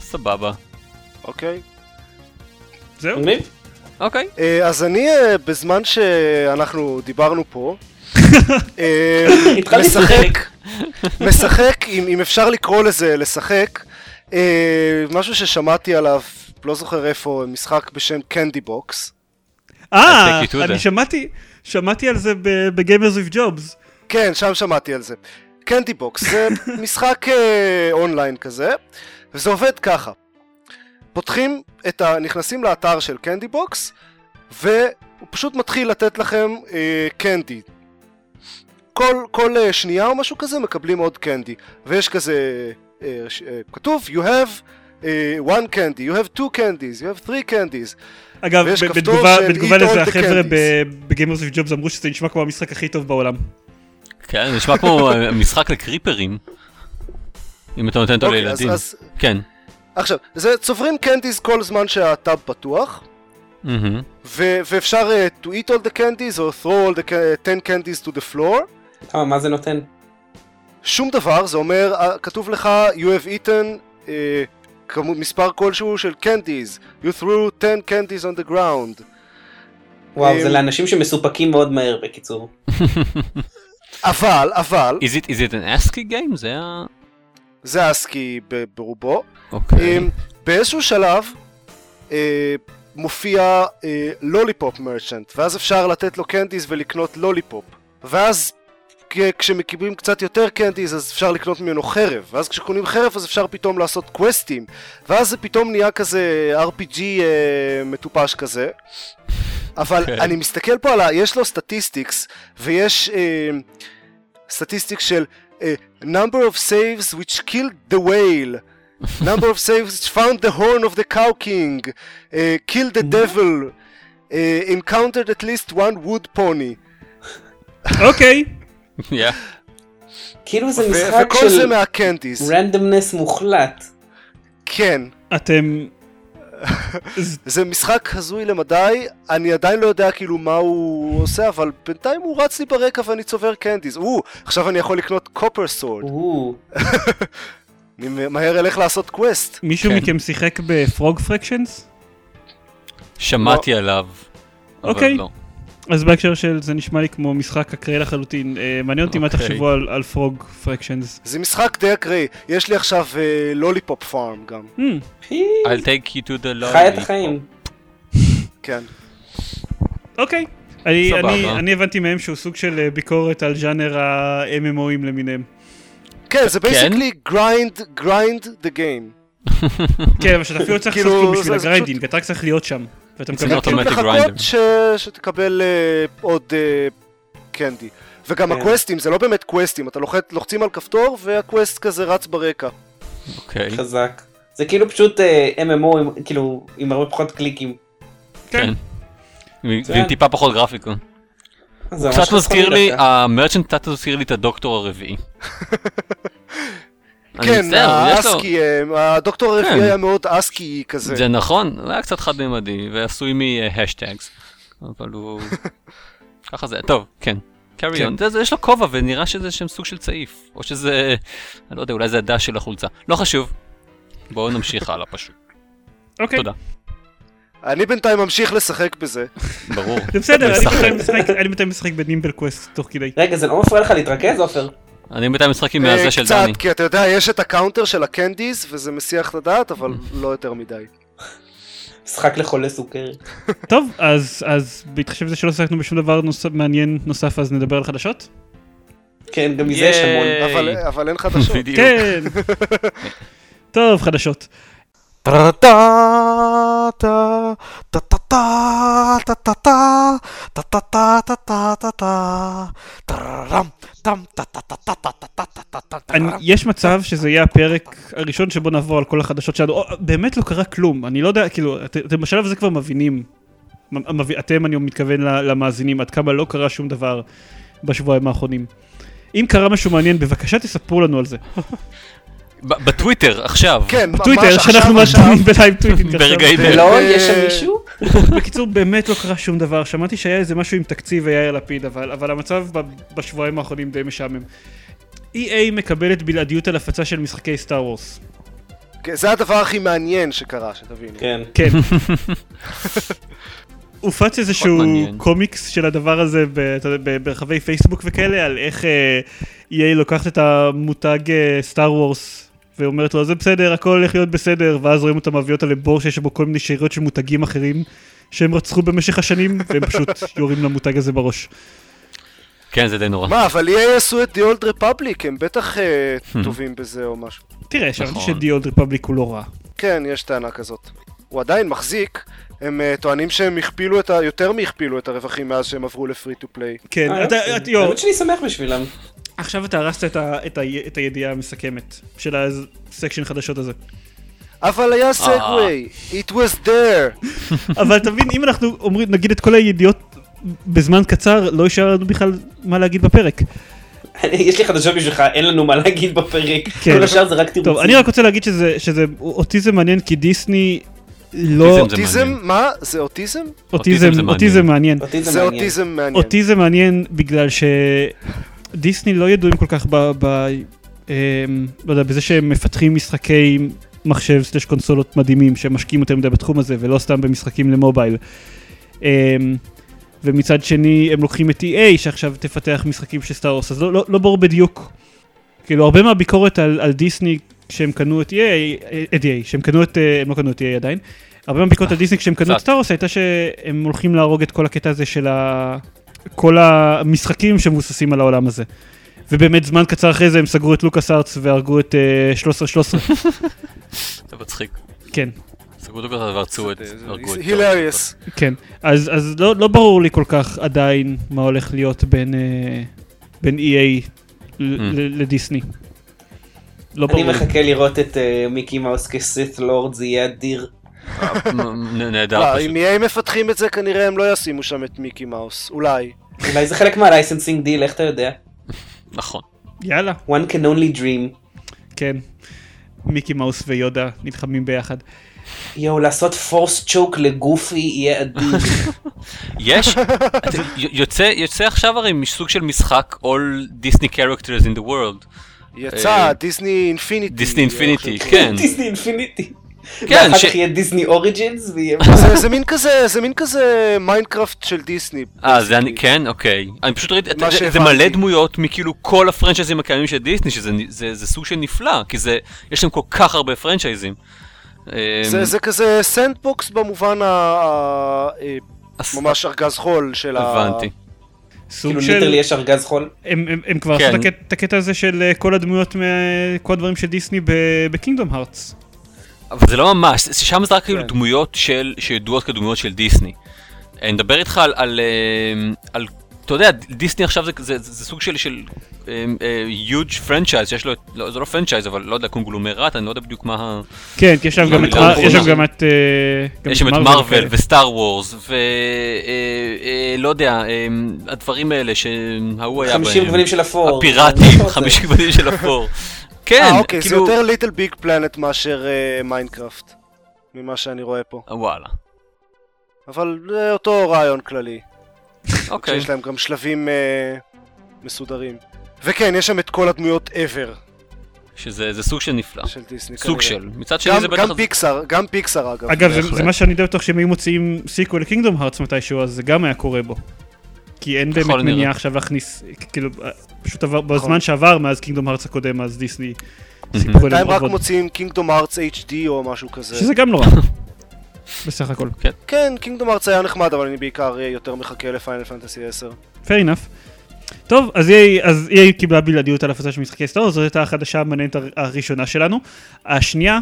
סבבה. אוקיי. זהו? מגניב. אוקיי. אה, אז אני, אה, בזמן שאנחנו דיברנו פה, אה, משחק, משחק, אם אם אפשר לקרוא לזה לשחק, משהו ששמעתי עליו, לא זוכר איפה, משחק בשם Candy Box. אה, אני שמעתי, שמעתי על זה ב-Gamers with Jobs. כן, שם שמעתי על זה. Candy Box, זה משחק אה, אונליין כזה, וזה עובד ככה. פותחים את ה... נכנסים לאתר של Candy Box, והוא פשוט מתחיל לתת לכם אה, candy. כל, כל אה, שנייה או משהו כזה מקבלים עוד candy, ויש כזה, אה, ש- אה, כתוב you have אה, one candy, you have two candies, you have three candies. אגב, בתגובה בתגובה לזה החבר'ה. ב Gamers with Jobs אמרו שזה נשמע כמו המשחק הכי טוב בעולם. כן, נשמע כמו אה, משחק לקריפרים. אם אתה נותן אותו אוקיי, אז, לילדים. אז כן. עכשיו, זה צוברים candies כל זמן שהטאב פתוח, מהמם. ו- ואפשר אה, to eat all the candies או throw all the ca- 10 candies to the floor. כמה, מה זה נותן? שום דבר, זה אומר, uh, כתוב לך, you have eaten uh, כמות, מספר כלשהו של candies, you threw 10 candies on the ground. וואו, זה אמ, לאנשים שמסופקים מאוד מהר בקיצור. אבל, אבל, Is it is it an ASCII game? זה ה... זה ב- ברובו, אוקיי. um, באיזשהו שלב אה, מופיע lollipop merchant, ואז אפשר לתת לו candies ולקנות lollipop, ואז כ- כשמקימים קצת יותר candies אז אפשר לקנות ממנו חרב, ואז כשקונים חרב אז אפשר פתאום לעשות קווסטים, ואז זה פתאום נהיה כזה RPG אה, מטופש כזה. אבל כן. אני מסתכל פה על ה... יש לו statistics, ויש statistics של אה, number of saves which killed the whale, number of saves which found the horn of the cow king, uh, killed the devil, uh, encountered at least one wood pony. אוקיי. Yeah. כאילו זה משחק וכל זה של מה candies. randomness מוחלט. כן. אתם... זה משחק הזוי למדי, אני עדיין לא יודע כאילו מה הוא עושה, אבל בינתיים הוא רץ לי ברקע ואני צובר candies. או, עכשיו אני יכול לקנות copper sword. אני מהר אלך לעשות quest. מישהו כן. מכם שיחק ב Frog Fractions? שמעתי עליו. אבל אוקיי. לא. אז בהקשר של זה נשמע לי כמו משחק אקראי לחלוטין. אה, מעניין אותי מה אוקיי. תחשבו על- על Frog Fractions. זה משחק די אקראי. יש לי עכשיו lollipop farm גם. Hmm, I'll take you to the lobby. חי את החיים. כן. אוקיי. אני. אני, אני הבנתי מהם שהוא סוג של אה, ביקורת על ז'אנר ה-MMO ים למיניהם. כן, זה? basically grind, grind the game. כן, אבל שאתה אפילו צריך לעשות כאילו, כלום בשביל ה grinding, אתה רק צריך להיות שם. ואתה זה מקבל... not כאילו automatic לחכות grinder. ש... שתקבל אה, עוד אה, candy. וגם כן. הקווסטים, זה לא באמת קווסטים, אתה לוחץ, לוחצים על כפתור וה quest כזה רץ ברקע. אוקיי. חזק. זה כאילו פשוט אה, MMO עם- כאילו עם הרבה פחות קליקים. כן. ועם מצוין. טיפה פחות גרפיקה. ממש קצת מזכיר לי, דווקא. המרצ'נט קצת מזכיר לי את הדוקטור הרביעי. כן. האסקי, אה, הדוקטור הרביעי כן. היה מאוד אסקי כזה. זה נכון, הוא היה קצת חד-ממדי ועשוי מהשטגס. אבל הוא... ככה זה, טוב, כן. קרי כן. און, זה- זה- יש לו כובע ונראה שזה שם סוג של צעיף. או שזה, אני לא יודע, אולי זה הדש של החולצה. לא חשוב. בואו נמשיך הלאה פשוט. אוקיי. תודה. אני בינתיים ממשיך לשחק בזה. ברור. זה בסדר, אני בינתיים משחק ב Nimble Quest תוך כדי. רגע, זה לא מפריע לך להתרכז, עופר? אני בינתיים משחק עם אה, הזה של קצת, דני. כי אתה יודע, יש את ה counter של ה candies, וזה מסיח את הדעת, אבל לא יותר מדי. משחק לחולי סוכרת. טוב, אז אז בהתחשב בזה שלא שיחקנו בשום דבר מעניין נוסף, אז נדבר על חדשות? כן, גם מזה יש המון. אבל- אבל אין חדשות. כן. טוב, חדשות. אני, יש מצב שזה יהיה הפרק הראשון שבו נעבור על כל החדשות שלנו. באמת לא קרה כלום, אני לא יודע, כאילו, את- אתם בשלב הזה כבר מבינים, אתם, אני מתכוון למאזינים, עד כמה לא קרה שום דבר בשבועיים האחרונים. אם קרה משהו מעניין, בבקשה תספרו לנו על זה. ב- בטוויטר, עכשיו. כן, ממש בטוויטר, עכשיו, שאנחנו. מדברים ב live tweeting עכשיו. ברגעים ו- ולא, ו- יש שם מישהו? בקיצור, באמת לא קרה שום דבר. שמעתי שהיה איזה משהו עם תקציב ויאיר לפיד, אבל, אבל המצב ב- בשבועיים האחרונים די משעמם. EA מקבלת בלעדיות על הפצה של משחקי Star Wars. כן, זה הדבר הכי מעניין שקרה, שתבינו. כן. כן. הופץ איזשהו. קומיקס של הדבר הזה ב- ב- ברחבי פייסבוק וכאלה, על איך אה, EA לוקחת את המותג סטאר וורס. ואומרת לו זה בסדר הכל הולך להיות בסדר ואז רואים אותה מביאות על בור שיש בו כל מיני שאריות של מותגים אחרים שהם רצחו במשך השנים והם פשוט יורים למותג הזה בראש. כן, זה די נורא. מה, אבל EA עשו את The Old Republic, הם בטח אה, טובים בזה או משהו. תראה, שמעתי נכון. שדי אולד ריפבליק הוא לא רע. כן, יש טענה כזאת. הוא עדיין מחזיק, הם אה, טוענים שהם הכפילו את ה... יותר מהכפילו את הרווחים מאז שהם עברו ל free to play. כן, אה, אתה, האמת שאני שמח בשבילם. עכשיו אתה הרסת את ה- את ה- את הידיעה המסכמת של ה section חדשות הזה. אבל היה segue, it was there. אבל אתה מבין, אם אנחנו אומרים, נגיד את כל הידיעות בזמן קצר, לא יישאר לנו בכלל מה להגיד בפרק. יש לי חדשות בשבילך, אין לנו מה להגיד בפרק. כן. כל השאר זה רק תירוצים. טוב, אני רק רוצה להגיד שזה, שזה אותי מעניין כי דיסני לא... אוטיזם אוטיזם? מה? זה אוטיזם? אוטיזם אוטיזם, אוטיזם מעניין. זה זה מעניין. אוטיזם מעניין. אותי זה שדיסני לא ידועים כל כך ב... ב אמ, לא יודע, בזה שהם מפתחים משחקי מחשב סלש קונסולות מדהימים, שהם משקיעים יותר מדי בתחום הזה, ולא סתם במשחקים למובייל. אמ, ומצד שני, הם לוקחים את EA, שעכשיו תפתח משחקים של סטאר וורס, אז לא, לא, לא ברור בדיוק. כאילו, הרבה מהביקורת על, על דיסני, כשהם קנו את EA, את EA, שהם קנו את, אה, הם לא קנו את EA עדיין, הרבה מהביקורת על דיסני כשהם קנו את. סטאר וורס הייתה שהם הולכים להרוג את כל הקטע הזה של ה... כל המשחקים שמבוססים על העולם הזה. ובאמת זמן קצר אחרי זה הם סגרו את לוקאס ארטס והרגו את אה, 1313. זה מצחיק. כן, סגרו אותו ככה והרצו את... את- הילריוס. כן. אז, אז לא, לא ברור לי כל כך עדיין מה הולך להיות בין, אה, בין EA ל- Mm. ל- לדיסני. לא אני ברור. לי. מחכה לראות את אה, מיקי מאוס כ Sith Lord, זה יהיה אדיר. נהדר לא, פשוט. אם EA מפתחים את זה כנראה הם לא ישימו שם את מיקי מאוס. אולי. אולי זה חלק מה licensing deal, איך אתה יודע? נכון. יאללה, one can only dream. כן. מיקי מאוס ויודה נלחמים ביחד. יואו, לעשות force choke לגופי יהיה אדיר. יש, יוצא יוצא עכשיו הרי סוג של משחק All Disney Characters in the World. יצא אה, Disney Infinity. Disney Infinity. כן. Disney Infinity. כן, ואחר ש- כך יהיה Disney Origins ויהיה... זה- זה מין כזה, זה מין כזה Minecraft של דיסני. אה, זה אני. כן, אוקיי. אני פשוט ראיתי, זה-. מלא דמויות מכאילו כל ה franchise ים הקיימים של דיסני, שזה זה- זה סוג של נפלא, כי זה, יש להם כל כך הרבה franchise ים. זה, אמ, זה כזה sandbox במובן ה... ממש ארגז חול של ה... הבנתי. סוג כאילו של... literally יש ארגז חול. הם, הם, הם כבר כן. עשו את הקטע- הזה של אה, כל הדמויות, כל הדברים של דיסני ב- ב Kingdom Hearts. אבל זה לא ממש, שם זה רק כאילו כן. דמויות של, שידועות כדמויות של דיסני. אני מדבר איתך על, על, אמ, על, אתה יודע, דיסני עכשיו זה, זה, זה, זה סוג של, של אמ, huge franchise, שיש לו, לא, זה לא franchise, אבל לא יודע, קונגלומרט, אני לא יודע בדיוק מה. כן, כי יש שם גם את יש שם. גם את... אה, גם יש שם את. מארוול ו Star Wars, ולא יודע, אה, הדברים האלה שההוא היה 50 בהם. גוונים של אפור. הפיראטים, 50 גוונים של אפור. כן, אה, אוקיי, זה כאילו... יותר Little Big Planet מאשר אה, Minecraft. ממה שאני רואה פה. וואלה, אבל זה אותו רעיון כללי. אוקיי. שיש להם גם שלבים אה, מסודרים. וכן, יש שם את כל הדמויות ever שזה זה סוג של נפלא. של דיסני. סוג כנראה. של. מצד שני גם, זה גם בטח... פיקסאר, גם פיקסאר אגב. אגב, זה-. זה מה שאני די בטוח שהם היו מוציאים sequel ל Kingdom Hearts מתישהו, אז זה גם היה קורה בו. כי אין באמת. מניעה עכשיו להכניס, כאילו, אה, פשוט עבר, בזמן שעבר מאז Kingdom Hearts הקודם, אז דיסני סיפחו בינתיים אליהם רק עוד. מוצאים Kingdom Hearts HD או משהו כזה. שזה גם רע. בסך הכל. כן, קינגדום ארץ היה נחמד, אבל אני בעיקר אה, יותר מחכה לפיינל פנטסי 10. fair enough. טוב, אז EA, אז EA קיבלה בלעדיות על הפצה של משחקי סטאר, זאת הייתה החדשה המעניינת הר- הראשונה שלנו. השנייה,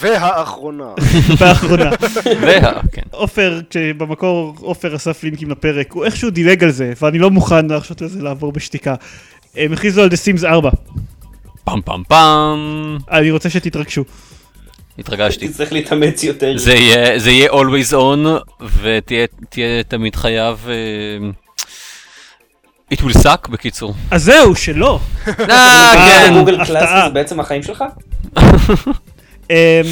והאחרונה. והאחרונה. וה... כן. עופר, כשבמקור עופר אסף לינקים לפרק, הוא איכשהו דילג על זה, ואני לא מוכן להרשות לזה לעבור בשתיקה. הם הכריזו על The Sims 4, פעם פעם פעם. אני רוצה שתתרגשו. התרגשתי. תצטרך להתאמץ יותר. זה יהיה, זה יהיה always on, ותהיה תהיה תמיד חייב... אה, it will suck, בקיצור. אז זהו, שלא. אה, כן. Google. Glass זה בעצם החיים שלך? הם,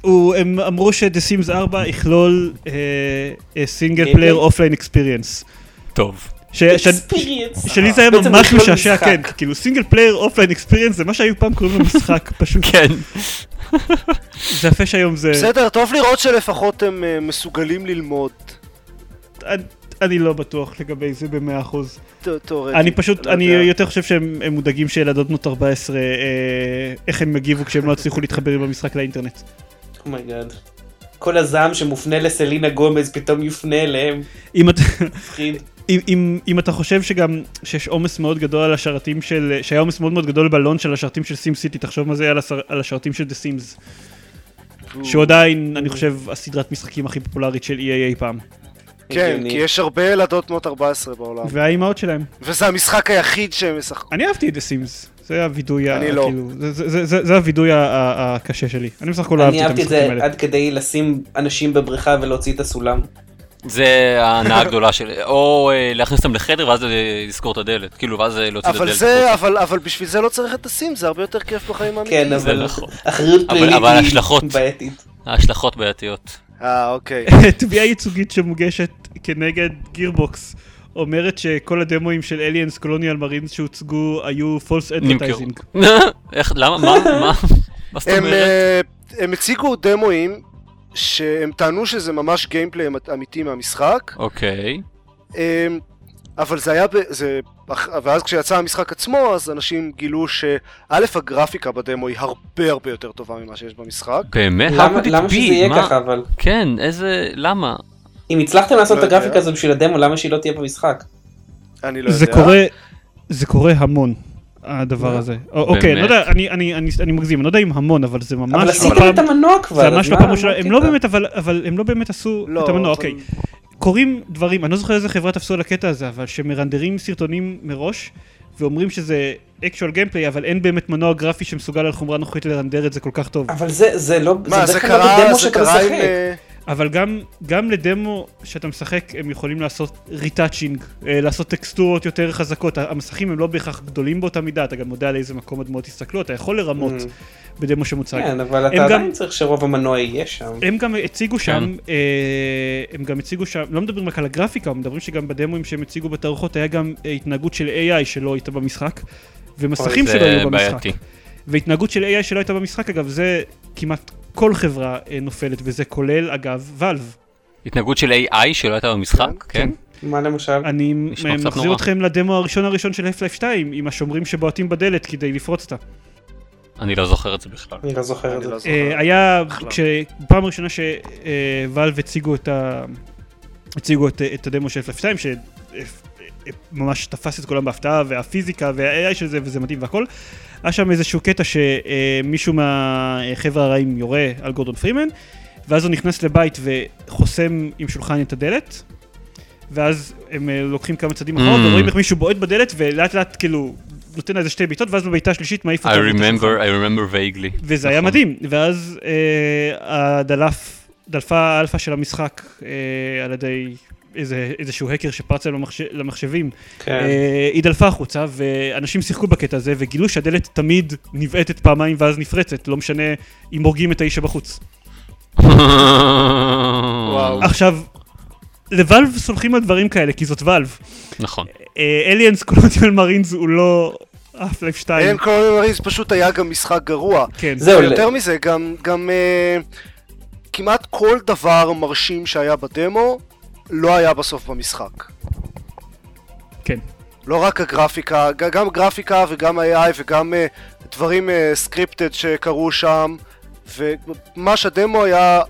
הוא, הם אמרו ש-The Sims 4 יכלול single? player offline experience. טוב. שלי זה היה ממש משעשע. כן, כאילו single player offline experience זה מה שהיו פעם קוראים לו משחק, פשוט. כן. זה יפה שהיום זה... בסדר, טוב לראות שלפחות הם אה, מסוגלים ללמוד. אני- לא בטוח לגבי זה במאה אחוז. אני פשוט, לא אני. יותר חושב שהם הם מודאגים שילדות בנות 14, אה, איך הם יגיבו כשהם לא יצליחו להתחבר עם המשחק לאינטרנט. Oh my god. כל הזעם שמופנה לסלינה גומז פתאום יופנה אליהם. אם את- מפחיד. אם, אם, אם אתה חושב שגם שיש עומס מאוד גדול על השרתים של, שהיה עומס מאוד מאוד גדול בלון של השרתים של SimCity, תחשוב מה זה היה על, השר, על השרתים של The Sims. שהוא עדיין, אני חושב, הסדרת משחקים הכי פופולרית של EA אי פעם. כן. כי יש הרבה ילדות בנות 14 בעולם. והאימהות שלהם. וזה המשחק היחיד שהם משחקים. אני אהבתי את דה סימס. זה הווידוי, ה- אני לא. כאילו, זה, זה, זה, זה, זה הווידוי ה- ה- הקשה שלי. אני בסך הכל אהבתי אני את אהבתי את המשחקים זה האלה. עד כדי לשים אנשים בבריכה ולהוציא את הסולם. זה ההנאה הגדולה של... או אה, להכניס אותם לחדר ואז אה, לסגור את הדלת. כאילו, ואז אה, להוציא את אבל הדלת. זה, החוצה. אבל, אבל בשביל זה לא צריך את הסים, זה הרבה יותר כיף בחיים האמיתיים. כן, זה אבל נכון. אחריות אבל- פלילית אבל היא. בעייתית. ההשלכות בעייתיות. אה, אוקיי. תביעה ייצוגית שמוגשת כנגד Gearbox אומרת שכל הדמואים של Aliens Colonial Marines שהוצגו היו false. advertising. איך, למה, מה, מה? מה זאת הם, אומרת? אה, הם הציגו דמואים שהם טענו שזה ממש gameplay אמ- אמיתי מהמשחק, אוקיי. אבל זה היה, ב- זה, ואז כשיצא המשחק עצמו, אז אנשים גילו שא' הגרפיקה בדמו היא הרבה הרבה יותר טובה ממה שיש במשחק. באמת? למה it למה שזה? יהיה מה? ככה אבל? כן, איזה... למה? אם הצלחתם לעשות לא את הגרפיקה. הזו בשביל הדמו, למה שהיא לא תהיה במשחק? אני לא זה יודע. קורה, זה קורה המון. הדבר מה? הזה. אוקיי, אני לא? יודע, אני- אני אני- אני מגזים, אני לא יודע אם המון, אבל זה ממש... אבל עשיתם את המנוע כבר. זה אז ממש מה- בפעם מה ראשונה, הם? לא באמת, אבל אבל הם לא באמת עשו לא, את המנוע, אבל- אוקיי. קורים דברים, אני לא זוכר איזה חברה תפסו על הקטע הזה, אבל שמרנדרים סרטונים מראש, ואומרים שזה actual gameplay, אבל אין באמת מנוע גרפי שמסוגל על חומרה נוכחית לרנדר את זה כל כך טוב. אבל זה זה לא, מה, זה זה קרה, זה קרה עם... אה, אבל גם, גם לדמו שאתה משחק, הם יכולים לעשות retouching, לעשות טקסטורות יותר חזקות. המסכים הם לא בהכרח גדולים באותה מידה, אתה גם יודע על איזה מקום הדמויות יסתכלו, אתה יכול לרמות Mm. בדמו שמוצג. כן, אבל אתה הם עדיין גם- צריך שרוב המנוע יהיה שם. הם גם הציגו שם, אה, הם גם הציגו שם, לא מדברים רק על הגרפיקה, הם מדברים שגם בדמוים שהם הציגו בתערוכות היה גם אה, התנהגות של AI שלא הייתה במשחק, ומסכים שלא היו במשחק. בעייתי. והתנהגות של AI שלא הייתה במשחק, אגב, זה כמעט כל חברה אה, נופלת, וזה כולל, אגב, ואלב. התנהגות של AI שלא הייתה במשחק, כן? מה למשל? אני מחזיר. אתכם לדמו הראשון הראשון של Half-Life 2, עם השומרים שבועטים בדלת כדי לפרוץ אותה. אני לא זוכר את זה בכלל. אני לא זוכר את זה. לא. אה, היה. כשפעם ראשונה שוואלב הציגו את ה... הציגו את, את הדמו של Half-Life 2, שממש תפס את כולם בהפתעה, והפיזיקה וה-AI של זה, וזה מדהים והכל. היה שם איזשהו קטע שמישהו מהחבר'ה הרעים יורה על גורדון פרימן, ואז הוא נכנס לבית וחוסם עם שולחן את הדלת, ואז הם אה, לוקחים כמה צעדים אחורה, Mm. ורואים איך מישהו בועט בדלת, ולאט לאט כאילו נותן לה איזה שתי בעיטות, ואז בבעיטה השלישית מעיף I אותו. ואת remember. I remember vaguely. וזה היה נכון. מדהים, ואז אה, הדלף, דלפה האלפא של המשחק אה, על ידי איזה, איזשהו האקר שפרץ להם למחש, למחשבים, כן. אה, היא דלפה החוצה, ואנשים שיחקו בקטע הזה, וגילו שהדלת תמיד נבעטת פעמיים ואז נפרצת, לא משנה אם הורגים את האיש שבחוץ. וואו. עכשיו, לוואלב סולחים על דברים כאלה, כי זאת ואלב. נכון. אליאנס קולוניאל מרינס הוא לא אף לייף 2. אין קולוניאל מריז פשוט היה גם משחק גרוע. כן. זהו, ויותר מזה, גם, גם אה, כמעט כל דבר מרשים שהיה בדמו, לא היה בסוף במשחק. כן. לא רק הגרפיקה, גם גרפיקה וגם AI וגם אה, דברים scripted שקרו שם, וממש הדמו היה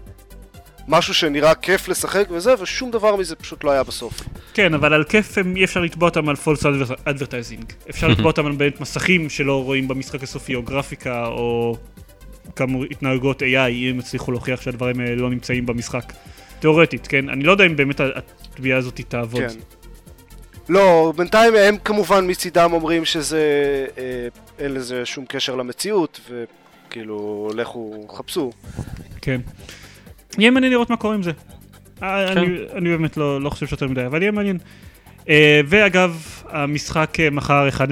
משהו שנראה כיף לשחק וזה, ושום דבר מזה פשוט לא היה בסוף. כן, אבל על כיף הם- אי אפשר לתבוע אותם על false advertising. אפשר לתבוע אותם על באמת מסכים שלא רואים במשחק הסופי, או גרפיקה, או כאמור התנהגות AI, אם הם יצליחו להוכיח שהדברים האלה לא נמצאים במשחק. תיאורטית, כן? אני לא יודע אם באמת התביעה הזאת תעבוד. כן. לא, בינתיים הם כמובן מצידם אומרים שזה, אה, אין לזה שום קשר למציאות, וכאילו, לכו, חפשו. כן. יהיה מעניין לראות מה קורה עם זה. אה, כן. אני, אני באמת לא, לא חושב שיותר מדי, אבל יהיה מעניין. Uh, ואגב, המשחק אה, מכר 1.3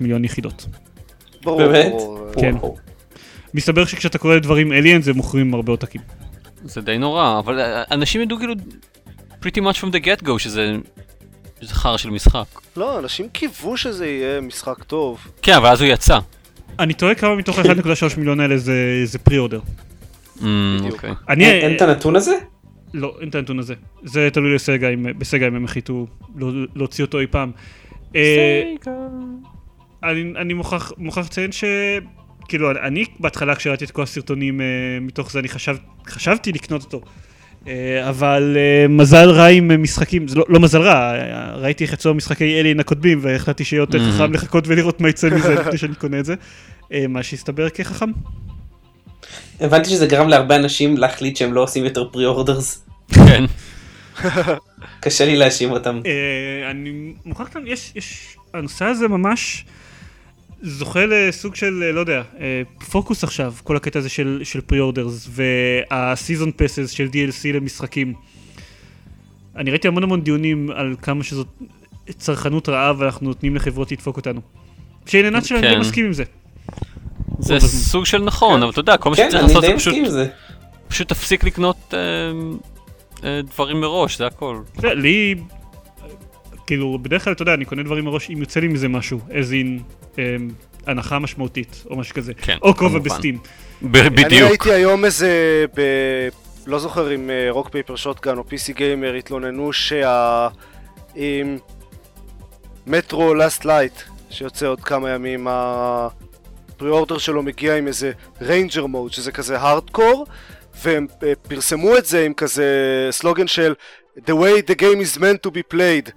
מיליון יחידות. ברור, באמת? ברור. כן. וואו. מסתבר שכשאתה קורא לדברים אליאן זה מוכרים הרבה עותקים. זה די נורא, אבל אנשים ידעו כאילו pretty much from the get go שזה חרא של משחק. לא, אנשים קיוו שזה יהיה משחק טוב. כן, אבל אז הוא יצא. אני תוהה כמה מתוך ה-1.3 מיליון האלה זה, זה פרי אורדר. Mm. אוקיי. אני... אין אין את הנתון הזה? לא, אין את הנתון הזה. זה תלוי לסגה, אם, בסגה אם הם החליטו לא- להוציא אותו אי פעם. אה, אני, אני מוכרח, מוכרח לציין ש... כאילו, אני בהתחלה כשראיתי את כל הסרטונים אה, מתוך זה, אני חשב, חשבתי לקנות אותו. אה, אבל אה, מזל רע עם משחקים, זה לא, לא מזל רע, ראיתי איך יצאו המשחקי אליין הקודמים והחלטתי שיהיה יותר Mhm. חכם לחכות ולראות מה יצא מזה לפני שאני קונה את זה. אה, מה שהסתבר כחכם. הבנתי שזה גרם להרבה אנשים להחליט שהם לא עושים יותר פרי-אורדרס. כן. קשה לי להאשים אותם. אה, אני מוכרח כאן, יש, יש, הנושא הזה ממש זוכה לסוג של, אה, לא יודע, אה, פוקוס עכשיו, כל הקטע הזה של, של פרי-אורדרס, והסיזון פסס של DLC למשחקים. אני ראיתי המון המון דיונים על כמה שזאת צרכנות רעה ואנחנו נותנים לחברות לדפוק אותנו. שעניינת שלהם כן. לא מסכים עם זה. זה. סוג של נכון, אבל אתה יודע, כל מה כן, שצריך אני לעשות זה פשוט מסכים עם זה. פשוט תפסיק לקנות אה, אה, דברים מראש, זה הכל. לי, כאילו, בדרך כלל, אתה יודע, אני קונה דברים מראש אם יוצא לי מזה משהו, as in, אה, הנחה משמעותית, או משהו כזה. כן, או כובע. ב Steam. ב- אני בדיוק. ראיתי היום איזה, ב... לא זוכר אם Rock Paper Shotgun או PC Gamer התלוננו שה... עם Metro Last Light, שיוצא עוד כמה ימים, ה pre-order שלו מגיע עם איזה Ranger mode, שזה כזה הארדקור, והם אה, פרסמו את זה עם כזה סלוגן של The way the game is meant to be played.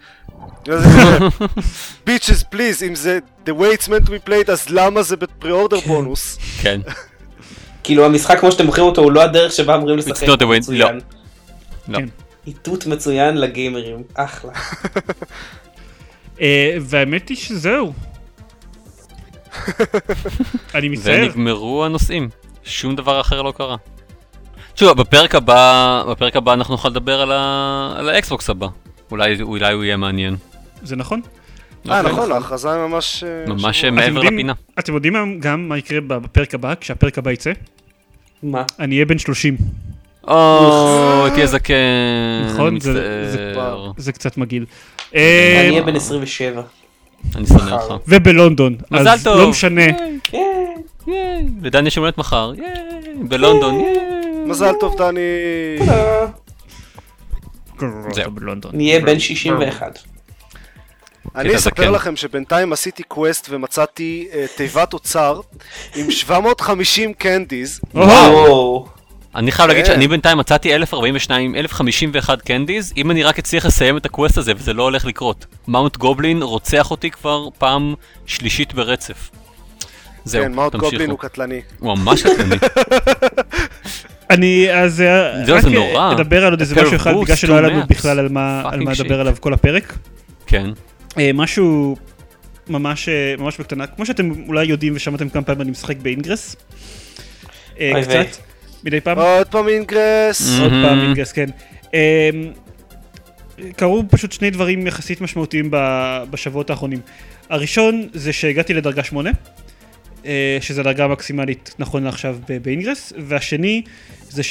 Bitches please, אם זה The way it's meant to be played, אז למה זה ב pre-order bonus? כן. כאילו המשחק כמו שאתם מוכרים אותו הוא לא הדרך שבה אמורים לשחק. not the way- מצוין. לא. כן. איתות מצוין לגיימרים. אחלה. אה, והאמת היא שזהו. אני מצטער. ונגמרו הנושאים. שום דבר אחר לא קרה. תשמע, בפרק הבא, בפרק הבא אנחנו נוכל לדבר על, ה... על האקסבוקס הבא. אולי, אולי הוא יהיה מעניין. זה נכון. אה, אוקיי. נכון, ההכרזה היא ממש... אה, ממש שבוע. מעבר אתם יודעים- לפינה. אתם יודעים גם מה יקרה בפרק הבא, כשהפרק הבא יצא? מה? אני אהיה בן 30. או, תהיה זקן. נכון, זה- זה-. זה קצת מגעיל. אני אה, אהיה בן 27. אני שונא אותך. ובלונדון. מזל אז טוב. לא משנה. כן. לדן יש יום מחר. בלונדון. מזל טוב, דני. זהו. בלונדון. נהיה בן 61. אני אספר. לכם שבינתיים עשיתי quest ומצאתי אה, תיבת אוצר עם 750 candies. אני חייב להגיד כן. שאני בינתיים מצאתי 1042, 1051 candies, אם אני רק אצליח לסיים את ה quest הזה, וזה לא הולך לקרות. Mount Goblin רוצח אותי כבר פעם שלישית ברצף. זהו, כן, Mount Goblin תמשיכו. הוא קטלני. הוא ממש קטלני. אני אז אה, רק. אדבר על עוד איזה משהו אחד, בגלל שלא היה לנו. בכלל על מה. לדבר עליו כל הפרק. כן. אה, משהו ממש אה, ממש בקטנה, כמו שאתם אולי יודעים ושמעתם כמה פעמים אני משחק ב Ingress. קצת, מדי פעם. עוד פעם Ingress. Mm. עוד. פעם Ingress, כן. אה, קרו פשוט שני דברים יחסית משמעותיים ב- בשבועות האחרונים. הראשון זה שהגעתי לדרגה 8, אה, שזו הדרגה המקסימלית נכון לעכשיו באינגרס, והשני זה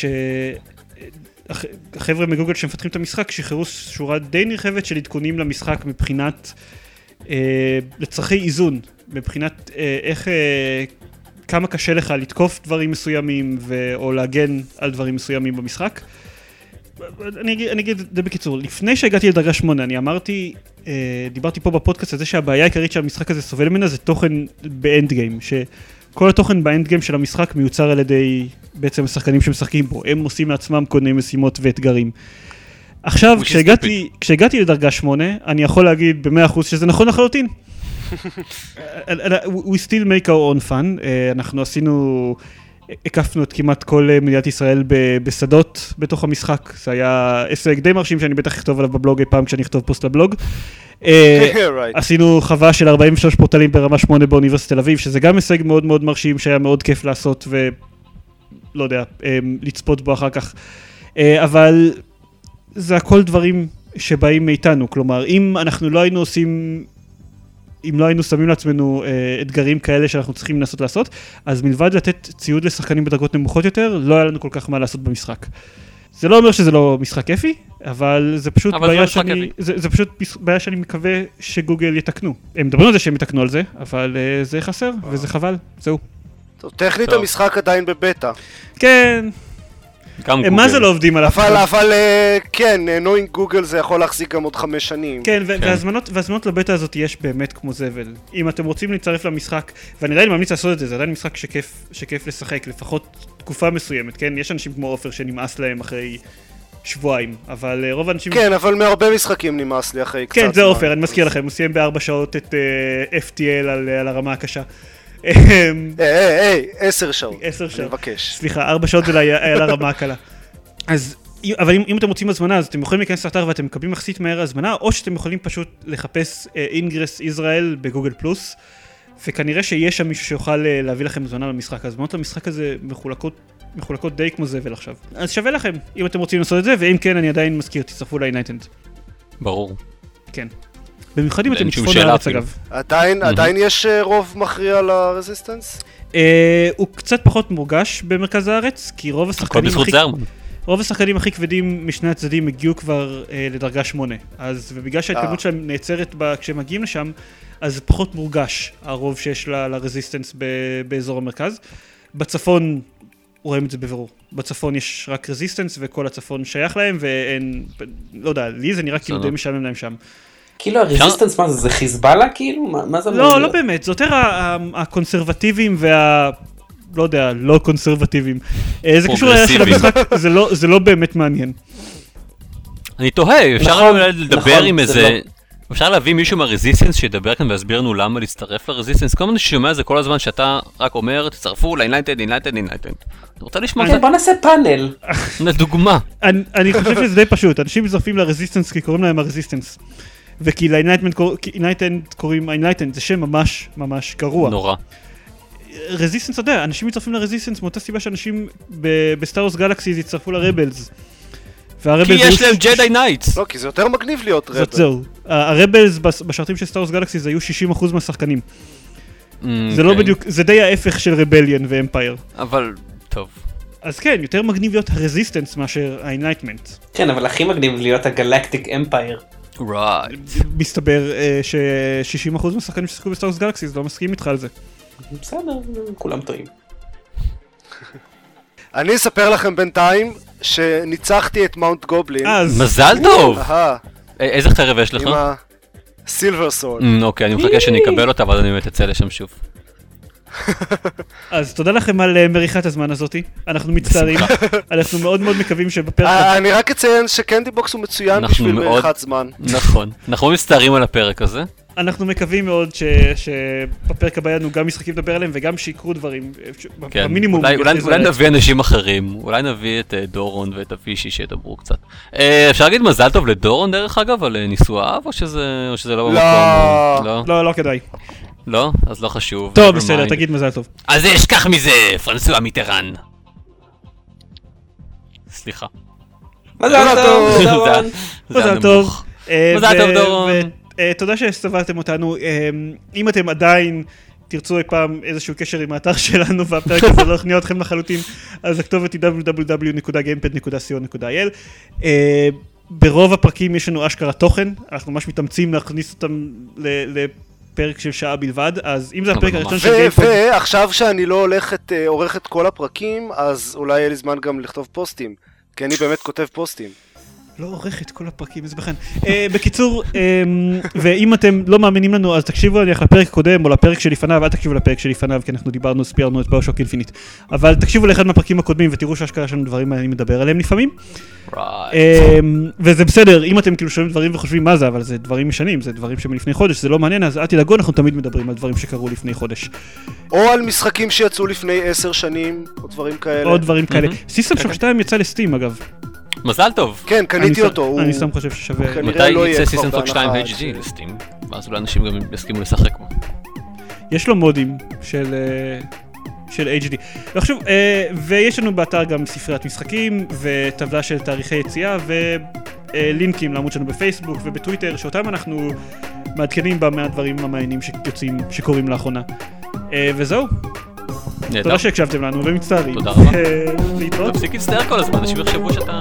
שהחבר'ה מגוגל שמפתחים את המשחק שחררו שורה די נרחבת של עדכונים למשחק מבחינת, אה, לצרכי איזון, מבחינת אה, איך, אה, כמה קשה לך לתקוף דברים מסוימים ו- או להגן על דברים מסוימים במשחק. אני אגיד, אני אגיד את זה בקיצור, לפני שהגעתי לדרגה 8 אני אמרתי, אה, דיברתי פה בפודקאסט על זה שהבעיה העיקרית שהמשחק הזה סובל ממנה זה תוכן באנד גיים, שכל התוכן באנד גיים של המשחק מיוצר על ידי בעצם השחקנים שמשחקים בו, הם עושים לעצמם כל מיני משימות ואתגרים. עכשיו, כשהגעתי, כשהגעתי לדרגה 8, אני יכול להגיד ב-100% שזה נכון לחלוטין. We still make our own fun, אנחנו עשינו, הקפנו את כמעט כל אה, מדינת ישראל בשדות בתוך המשחק, זה היה הישג די מרשים שאני בטח אכתוב עליו בבלוג אי פעם כשאני אכתוב פוסט לבלוג. אה. עשינו חווה של 43 פורטלים ברמה 8 באוניברסיטת תל אביב, שזה גם הישג מאוד מאוד מרשים, שהיה מאוד כיף לעשות ולא יודע, אה, לצפות בו אחר כך. אבל זה הכל דברים שבאים מאיתנו, כלומר, אם אנחנו לא היינו עושים, אם לא היינו שמים לעצמנו אה, אתגרים כאלה שאנחנו צריכים לנסות לעשות, אז מלבד לתת ציוד לשחקנים בדרגות נמוכות יותר, לא היה לנו כל כך מה לעשות במשחק. זה לא אומר שזה לא משחק כיפי, אבל זה פשוט אבל זה לא בעיה משחק שאני. זה, זה פשוט בעיה שאני מקווה שגוגל יתקנו. הם מדברים על זה שהם יתקנו על זה, אבל אה, זה חסר וזה חבל, זהו. טוב, טכנית טוב. המשחק עדיין בבטא. כן, גם הם מה זה לא עובדים עליו. אבל, אבל אה, כן, נוינג גוגל זה יכול להחזיק גם עוד חמש שנים. כן, כן. והזמנות, והזמנות לבטא הזאת יש באמת כמו זבל. אם אתם רוצים להצטרף למשחק, ואני עדיין ממליץ לעשות את זה, זה עדיין משחק שכיף, שכיף לשחק, לפחות תקופה מסוימת, כן? יש אנשים כמו עופר שנמאס להם אחרי שבועיים, אבל אה, רוב האנשים... כן, אבל מהרבה משחקים נמאס לי אחרי קצת כן, זה. עופר, אני מזכיר לכם, הוא סיים בארבע שעות את אה, FTL על על הרמה הקשה. אמ, היי, היי, עשר שעות. עשר אני שעות. מבקש. סליחה, ארבע שעות זה היה לרמה הקלה. אז, אבל אם, אם אתם רוצים הזמנה, אז אתם יכולים להיכנס לאתר ואתם מקבלים יחסית מהר הזמנה, או שאתם יכולים פשוט לחפש אינגרס ישראל בגוגל פלוס, וכנראה שיש שם מישהו שיוכל אה, להביא לכם הזמנה למשחק. הזמנות למשחק הזה מחולקות, מחולקות די כמו זבל עכשיו. אז שווה לכם, אם אתם רוצים לעשות את זה, ואם כן, אני עדיין מזכיר, תצטרפו ל Enlightened. ברור. כן. במיוחד אם אתם מצפון הארץ. אגב. עדיין, עדיין יש אה, רוב מכריע ל Resistance? אה, הוא קצת פחות מורגש במרכז הארץ, כי רוב השחקנים הכי... רוב השחקנים הכי כבדים משני הצדדים הגיעו כבר אה, לדרגה 8. אז, ובגלל שההתקדמות. שלהם נעצרת ב, כשהם מגיעים לשם, אז זה פחות מורגש, הרוב שיש ל- לרזיסטנס ב, באזור המרכז. בצפון רואים את זה בבירור. בצפון יש רק רזיסטנס וכל הצפון שייך להם, ואין, לא יודע, לי זה נראה כאילו. די משעמם להם שם. כאילו הרזיסטנס מה זה, זה חיזבאללה כאילו? מה מה זה אמור לא, לא? באמת, זה יותר הקונסרבטיבים וה... לא יודע, לא קונסרבטיבים. אה, זה קשור לערך של. המשחק, זה לא- זה לא באמת מעניין. אני תוהה, אפשר נכון, אולי לדבר נכון, עם זה איזה... אפשר להביא מישהו מה Resistance שידבר כאן ויסביר לנו למה להצטרף ל Resistance? כל הזמן ששומע את זה כל הזמן שאתה רק אומר, תצטרפו ל Enlightened, Enlightened, Enlightened. אני רוצה לשמוע כן, קצת בוא נעשה פאנל. לדוגמה. אני, אני חושב שזה די פשוט, אנשים מצטרפים ל Resistance כי קוראים להם ה Resistance. וכי ל Enlightened קוראים Enlightened, זה שם ממש ממש גרוע. נורא. Resistance, אתה יודע, אנשים מצטרפים ל Resistance מאותה סיבה שאנשים ב Star Wars Galaxies יצטרפו ל rebels. כי יש להם Jedi Knights. לא, כי זה יותר מגניב להיות זאת rebel. זהו. ה rebels בשרתים של Star Wars Galaxies היו 60% מהשחקנים. זה לא אוקיי. בדיוק, זה די ההפך של rebellion ו empire. אבל, טוב. אז כן, יותר מגניב להיות ה Resistance מאשר ה Enlightenment. כן, אבל הכי מגניב להיות ה Galactic Empire. Right. מסתבר אה, ש-60% מהשחקנים ששיחקו ב Star Wars Galaxies לא מסכימים איתך על זה. בסדר, כולם טועים. אני אספר לכם בינתיים שניצחתי את Mount Goblin. אז, מזל טוב! אהה, א- איזה חרב יש לך? עם ה silver sword. אמ, אוקיי, אני מחכה שאני אקבל אותה, אבל אני באמת אצא לשם שוב. אז תודה לכם על אה, מריחת הזמן הזאתי, אנחנו מצטערים, אנחנו מאוד מאוד מקווים שבפרק אה, אני רק אציין ש Candy Box הוא מצוין אנחנו בשביל מאוד- מריחת זמן. נכון. אנחנו מצטערים על הפרק הזה. אנחנו מקווים מאוד ש- שבפרק הבא יהיה גם משחקים לדבר עליהם וגם שיקרו דברים, אה, כן. במינימום. אולי-. נביא אנשים אחרים. אולי נביא את דורון ואת אבישי שידברו קצת. אפשר להגיד מזל טוב לדורון דרך אגב על נישואיו, או שזה או שזה לא במקום? לא. לא. לא, לא כדאי. לא? אז לא חשוב. טוב, בסדר, mind. תגיד מזל טוב. אז אשכח מזה, פרנסואה מיטרן. סליחה. מזל טוב, זה- דורון. זה מזל. טוב. אה, מזל טוב, דורון. אה, תודה שסבלתם אותנו. אה, אם אתם עדיין תרצו אי פעם איזשהו קשר עם האתר שלנו והפרק הזה לא יכניע אתכם לחלוטין, אז הכתובת היא www.gamepad.co.il. ברוב הפרקים יש לנו אשכרה תוכן, אנחנו ממש מתאמצים להכניס אותם לפרק של שעה בלבד, אז אם זה הפרק. הראשון של גיימפוד, ועכשיו שאני לא הולך את, אה, עורך את כל הפרקים, אז אולי יהיה לי זמן גם לכתוב פוסטים. כי אני באמת כותב פוסטים. לא עורך את כל הפרקים, איזה בכן. אה, בקיצור, אה, ואם אתם לא מאמינים לנו, אז תקשיבו נניח לפרק הקודם או לפרק שלפניו, אל תקשיבו לפרק שלפניו, כי אנחנו דיברנו, ספיילרנו את BioShock Infinite. אבל תקשיבו לאחד מהפרקים הקודמים ותראו שאשכרה יש לנו דברים מעניינים לדבר עליהם לפעמים. אה, וזה בסדר, אם אתם כאילו שומעים דברים וחושבים מה זה, אבל זה דברים ישנים, זה דברים שמלפני חודש, זה לא מעניין, אז אל תדאגו, אנחנו תמיד מדברים על דברים שקרו לפני חודש. או על משחקים שיצאו לפני עשר שנים, או דברים כאלה. עוד דברים כאלה. System Shock 2 יצא לסטים אגב. מזל טוב. כן, קניתי אותו. אני סתם חושב ששווה... מתי לא יצא סיסטם 2 בהנחה HD לסטים? ואז אולי אנשים גם יסכימו לשחק בו. יש לו מודים של, אה, של HD. לא חשוב, אה, ויש לנו באתר גם ספריית משחקים וטבלה של תאריכי יציאה ולינקים לעמוד שלנו בפייסבוק ובטוויטר שאותם אנחנו מעדכנים בה מהדברים המעניינים שיוצאים, שקורים לאחרונה. אה, וזהו, נהדר. תודה שהקשבתם לנו ומצטערים. תודה רבה. אה, להתראות. תפסיק להצטער כל הזמן, אנשים יחשבו שאתה...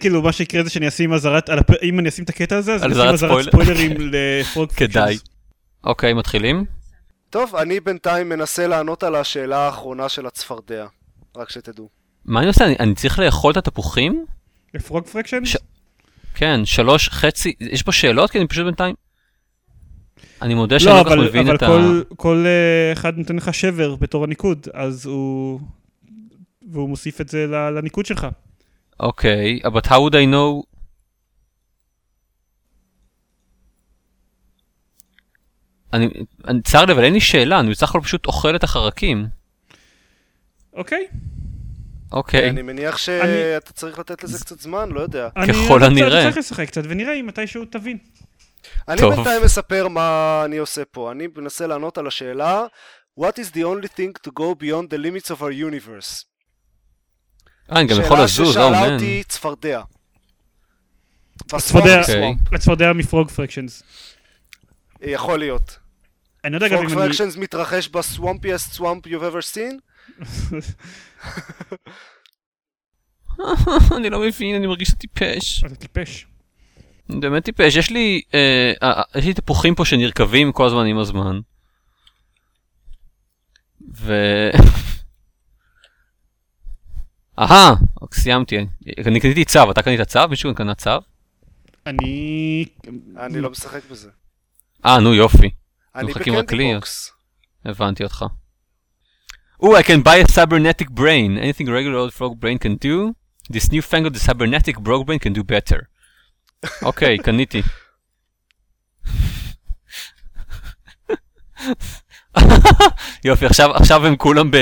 שכאילו מה שיקרה זה שאני אשים אזהרת, אם אני אשים את הקטע הזה, אז אני אשים אזהרת אזהרת ספוילר. ספוילרים לפרוג כדאי. אוקיי, מתחילים? טוב, אני בינתיים מנסה לענות על השאלה האחרונה של הצפרדע. רק שתדעו. מה אני עושה? אני- אני צריך לאכול את התפוחים? לפרוג פרקשן? ש- כן, שלוש חצי, יש פה שאלות? כי אני פשוט בינתיים... אני מודה שאני לא, לא כל כך אבל, מבין אבל את ה... כל, כל אה, אחד נותן לך שבר בתור הניקוד, אז הוא... והוא מוסיף את זה לניקוד שלך. אוקיי, but how would I know... אני, אני צר לי, אבל אין לי שאלה, אני בסך הכל פשוט אוכל את החרקים. אוקיי? אוקיי, אני מניח אני- שאתה צריך לתת לזה קצת זמן, לא יודע. ככל אני הנראה. צריך לשחק קצת, ונראה אם מתישהו תבין. אני טוב. בינתיים מספר מה אני עושה פה. אני מנסה לענות על השאלה What is the only thing to go beyond the limits of our universe? אה, אני גם יכול לזוז, שאלה או ששאלה מן. אותי צפרדע. הצפרדע. הצפרדע מפרוג פרקשנס. יכול להיות. אני לא יודע גם פרוג אם אני... פרקשנס מתרחש בסוואמפיאסט סוואמפ you've ever seen? אני לא מבין, אני מרגיש טיפש. אתה טיפש. אני באמת טיפש, יש לי, אה, אה, יש לי תפוחים פה שנרקבים כל הזמן עם הזמן. ו... אהה, סיימתי. אני קניתי צו, אתה קנית צו? מישהו קנה צו? אני... אני לא משחק בזה. אה, נו יופי, אני. בקנדי בוקס. הבנתי אותך. Oh, I can buy a cybernetic brain. Anything regular old frog brain can do, this newfangled cybernetic frog brain can do better. אוקיי, קניתי. יופי, עכשיו, עכשיו הם כולם ב...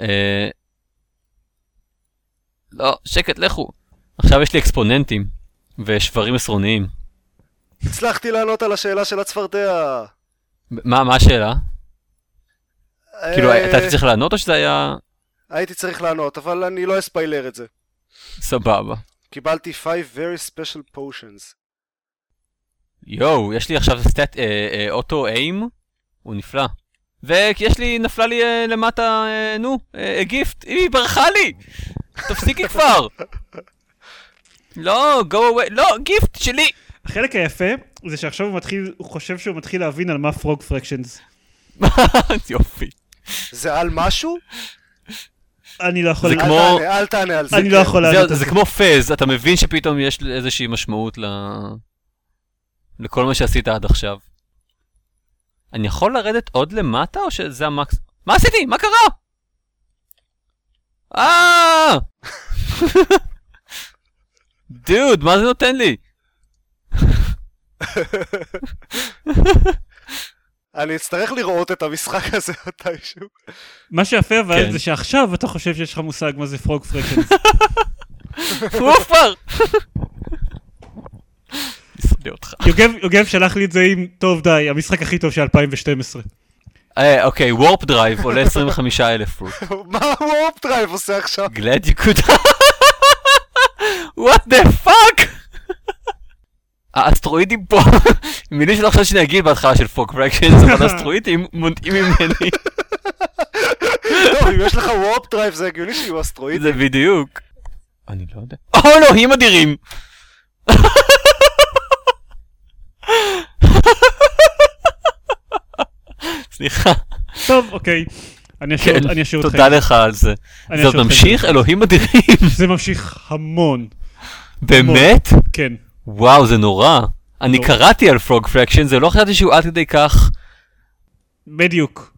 אה... לא, שקט, לכו. עכשיו יש לי אקספוננטים ושברים עשרוניים. הצלחתי לענות על השאלה של הצפרדע. מה, מה השאלה? כאילו, אה, אתה היית צריך לענות או שזה היה הייתי צריך לענות, אבל אני לא אספיילר את זה. סבבה? קיבלתי 5 very special potions. יואו, יש לי עכשיו סטט, אה, אה, אוטו איים, הוא נפלא. ויש לי, נפלה לי אה, למטה, אה, נו, אה, גיפט, היא ברחה לי! תפסיקי כבר! לא, go away, לא, גיפט שלי! החלק היפה זה שעכשיו הוא מתחיל, הוא חושב שהוא מתחיל להבין על מה פרוג פרקשנס. יופי. זה על משהו? אני לא יכול... זה אל כמו- אל תענה על זה. אני לא כן. יכול לענות על זה זה. כמו פז, אתה מבין שפתאום יש איזושהי משמעות ל... לכל מה שעשית עד עכשיו. אני יכול לרדת עוד למטה או שזה המקס... מה עשיתי? מה קרה? אה! דוד, מה זה נותן לי? אני אצטרך לראות את המשחק הזה מתישהו. מה שיפה אבל. זה שעכשיו אתה חושב שיש לך מושג מה זה Frog Fractions. הוא שונא אותך. יוגב, יוגב שלח לי את זה עם, טוב די, המשחק הכי טוב של 2012. אה, אוקיי, warp drive עולה 25 אלף פירות. מה warp drive עושה עכשיו? glad you could... what the fuck? האסטרואידים פה, מילים שלא חשבתי שאני אגיד בהתחלה של Frog Fractions, אבל האסטרואידים מונעים ממני, טוב, אם יש לך warp drive זה הגיוני שיהיו אסטרואידים. זה בדיוק. אני לא יודע. או אלוהים אדירים! סליחה, טוב, אוקיי. אני אשאיר כן, אותך. תודה לך על זה. זה. ממשיך? אלוהים אדירים. זה ממשיך המון. באמת? כן. וואו, זה נורא. אני. קראתי על פרוג פרקשן, זה לא חשבתי שהוא עד כדי כך... בדיוק.